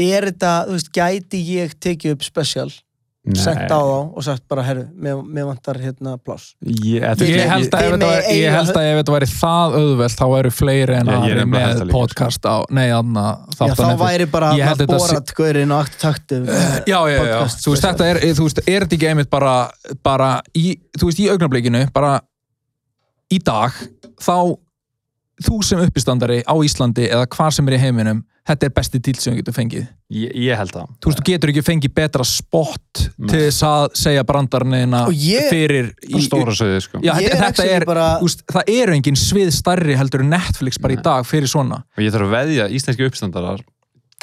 er þetta, þú veist, gæti ég tekið upp special, sendt á þá og sagt bara, heyrðu, mér, vantar hérna pláss. Ég, Ég- ég, held, að ef þetta væri- að væri það auðvelt þá væru fleiri en aðri nefnilega með líka, podcast á, nei, anna Já, þá væri bara að borat gaurinn og akt taktu Já, já, já, þú veist, þetta er, þú veist, er þetta ekki einmitt bara, bara í, þú veist, í augnablikinu, bara í dag, þá þú sem uppistandari á Íslandi eða hvar sem er í heiminum þetta er besti díl sem þú getur fengið Ég, ég held það. þú veist, þú getur ekki fengið betra spott til þess að segja ég- fyrir Á stóra sögðu, sko. Já, Ég þetta, er þetta er, bara- veist, það eru engin svið starri heldur en Netflix bara í dag fyrir svona Og ég þarf að veðja, íslenski uppstandarar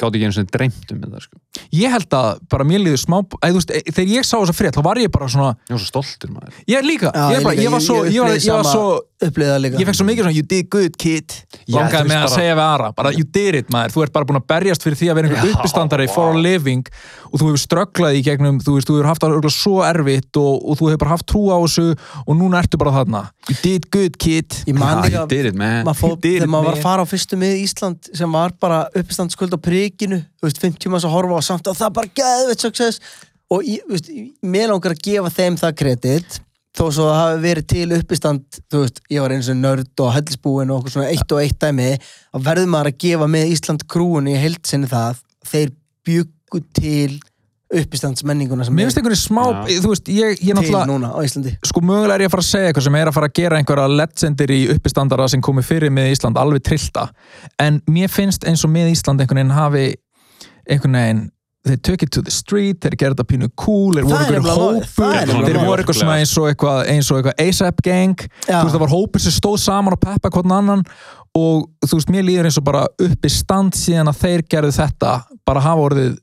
gátt ekki einu sem dreymt um þetta, sko. ég held að bara mér líður smá þú veist, e- þegar ég sá þessa frétt, þá var ég bara svona Ég var svo stoltur, maður. ég líka, Já, ég, ég bara, líka, ég var ég- svo ég ég var, ég var svo upplýða líka. ég fekk svo mikið svona, you did good kid. Langaði með að bara- segja við Ara, bara you did it maður. Þú ert bara búin að berjast fyrir því að vera einhver uppistandari vá. for a living og þú hefur strögglað í gegnum, þú veist, þú hefur haft það svo erfitt og, og þú hefur bara haft trú á þessu og núna ertu bara þarna. You did good kid. Ég man líka þegar maður var að fara á fyrstu mið Ísland sem var bara uppistandsskuld á prikinu þú veist, 50 manns að horfa á samt og það bara geðveitt success. Og ég, þú veist, mér langar að gefa þeim það kredit þó svo það hafi verið til uppistand þú veist, ég var eins og nörd og hellisbúin og okkur svona eitt og eitt dæmi að verður maður að gefa með Ísland krúinu í heildsinni það, þeir byggu til uppistandsmenninguna sem mér er finnst einhvern veginn smá, Já. þú veist, ég, ég til náttúrulega núna á Íslandi sko mögulega er ég að fara að segja eitthvað sem er að fara að gera einhverja legendir í uppistandara sem komi fyrir með Ísland alveg trillta en mér finnst eins og með Ísland einhvern veginn hafi einhvern veginn þeir took it to the street, þeir gerði þetta pínu cool þeir Það voru er einhverjum nefnilega málið, það hópur, er nefnilega þeir málið. voru eitthvað svona eins og eitthvað, eins og eitthvað ASAP gang Já. þú veist það var hópur sem stóð saman og peppa hvern annan og þú veist mér líður eins og bara uppi stand síðan að þeir gerðu þetta bara hafa orðið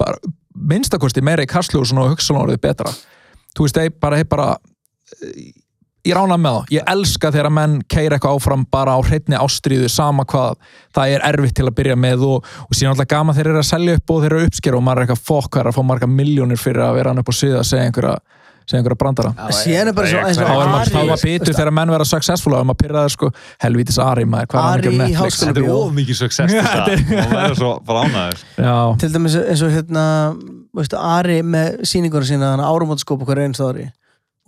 bara, minnstakosti meira í kastljósun og hugsa orðið betra. Þú veist, þeir bara, þeir bara ég rána með þá, ég elska þegar menn keira eitthvað áfram bara á hreitni ástríðu sama hvað, það er erfitt til að byrja með og, og síðan alltaf gama þeir eru að selja upp og þeir eru að uppskera og maður er eitthvað fokk að fá marga miljónir fyrir að vera hann upp á sviða að segja einhverja, segja einhverja brandara. Síðan er bara svo eins og er Ari- þá maður bitur þegar menn vera successful og maður pyrraður sko, helvítis Ari maður, hvað er hann að Ari gera í Netflix? Þetta er of mikið success Og verður svo já, til dæmis eins og hérna veistu, Ari með sýningur sína árumótskóp okkur einst ári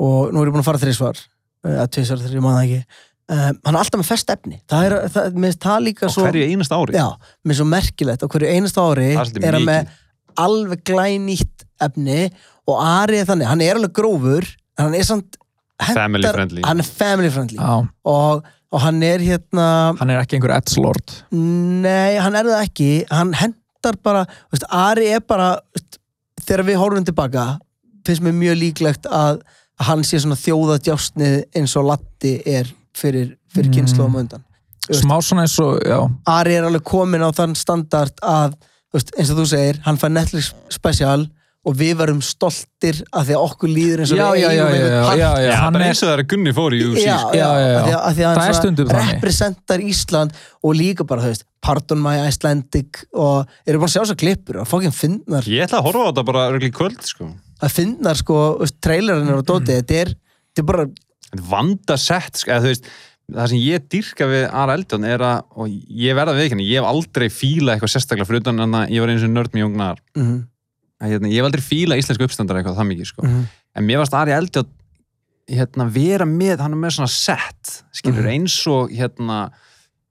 og nú er ég búin að fara þrísvar að tvisvar ég maður það ekki. Um, hann er alltaf með fest efni. Það er, það, það líka Og svo hverju einast ári. já, mér er svo merkilegt. Á hverju einast ári er er hann með alveg glænýtt efni og Ari er þannig, hann er alveg grófur en hann er samt hentar- Family friendly. hann er family friendly já, og, og hann er hérna hann er ekki einhver edgelord Nei, hann er það ekki hann hendar bara, veist, Ari er bara veist, þegar við horfum tilbaka finnst mér mjög líklegt að hann sé svona þjóðadjásnið eins og Latti er fyrir, fyrir Mm. kynnslóðum undan Veist. smá svona eins og, já Ari er alveg komin á þann standard að, veist, eins og þú segir, hann fær Netflix special og við verum stoltir að því að okkur líður eins og já, við eigum já, einhvern já, part já, já, Já, hann bara er eins og það er að Gunni fór í UFC. já, já, Já. Að því að, að því að Það er hann stundum þannig. representar Ísland og líka bara, þú veist, Pardon My Icelandic og eru búin að sjá svo klippur og fokkin finnar, Ég ætla að horfa á þetta bara örgli í kvöld, sko. að finnar sko, trailerinn og dótið, þetta er þetta er bara, vandasett, sko, eða þú veist, það sem ég dyrka við Ara Eldon er að, og ég verða við ekki, ég hef aldrei fílað eitthvað sérstaklega fyrir utan en að ég var eins og nörd með jungnar. mm Hérna, ég hef aldrei fílað íslensku uppstandar eitthvað það mikið, sko. -hmm. En mér varst Ari Eldon hérna, vera með, hann er með svona set, skilur, Mhm. eins og hérna,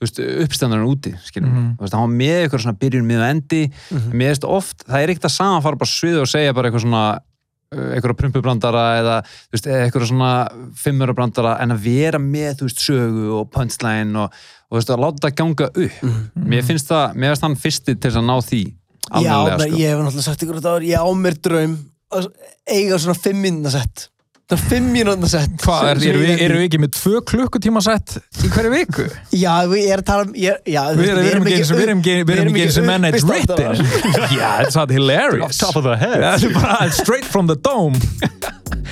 uppstandarinn úti, skilur, Mhm. þú veist, hann var með eitthvað svona byrjun mið og endi, Mhm. mér veist oft, það er ekkert að sama að fara bara svið og segja bara eitthvað svona uh, eitthvað prumpubrandara eða veist, eða eitthvað svona fimmurabrandara en að vera með, þú veist, sögu og punchline og, og veist, að láta það ganga upp mér finnst það, mér finnst hann fyrsti til að ná því Menn, sko. ég hef náttúrulega sagt ykkur þetta áður, ég á mér draum að eiga svona fimm mínúna sett. Það er fimm mínúna sett. Hvað, er, sem- sem eru ég við, eru við ekki með tvö klukkutíma sett í hverju viku? Já, við erum að tala um ég, já, Við erum við erum ekki við erum ekki við erum ekki eins og menn it's written. Já, it's not hilarious. Top of the head. Það er bara straight from the dome.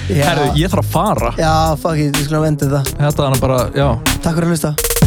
Já, Herðu, ég þarf að fara. Já, fuck it, við skulum enda þetta. Þetta er bara, já. Takk fyrir að hlusta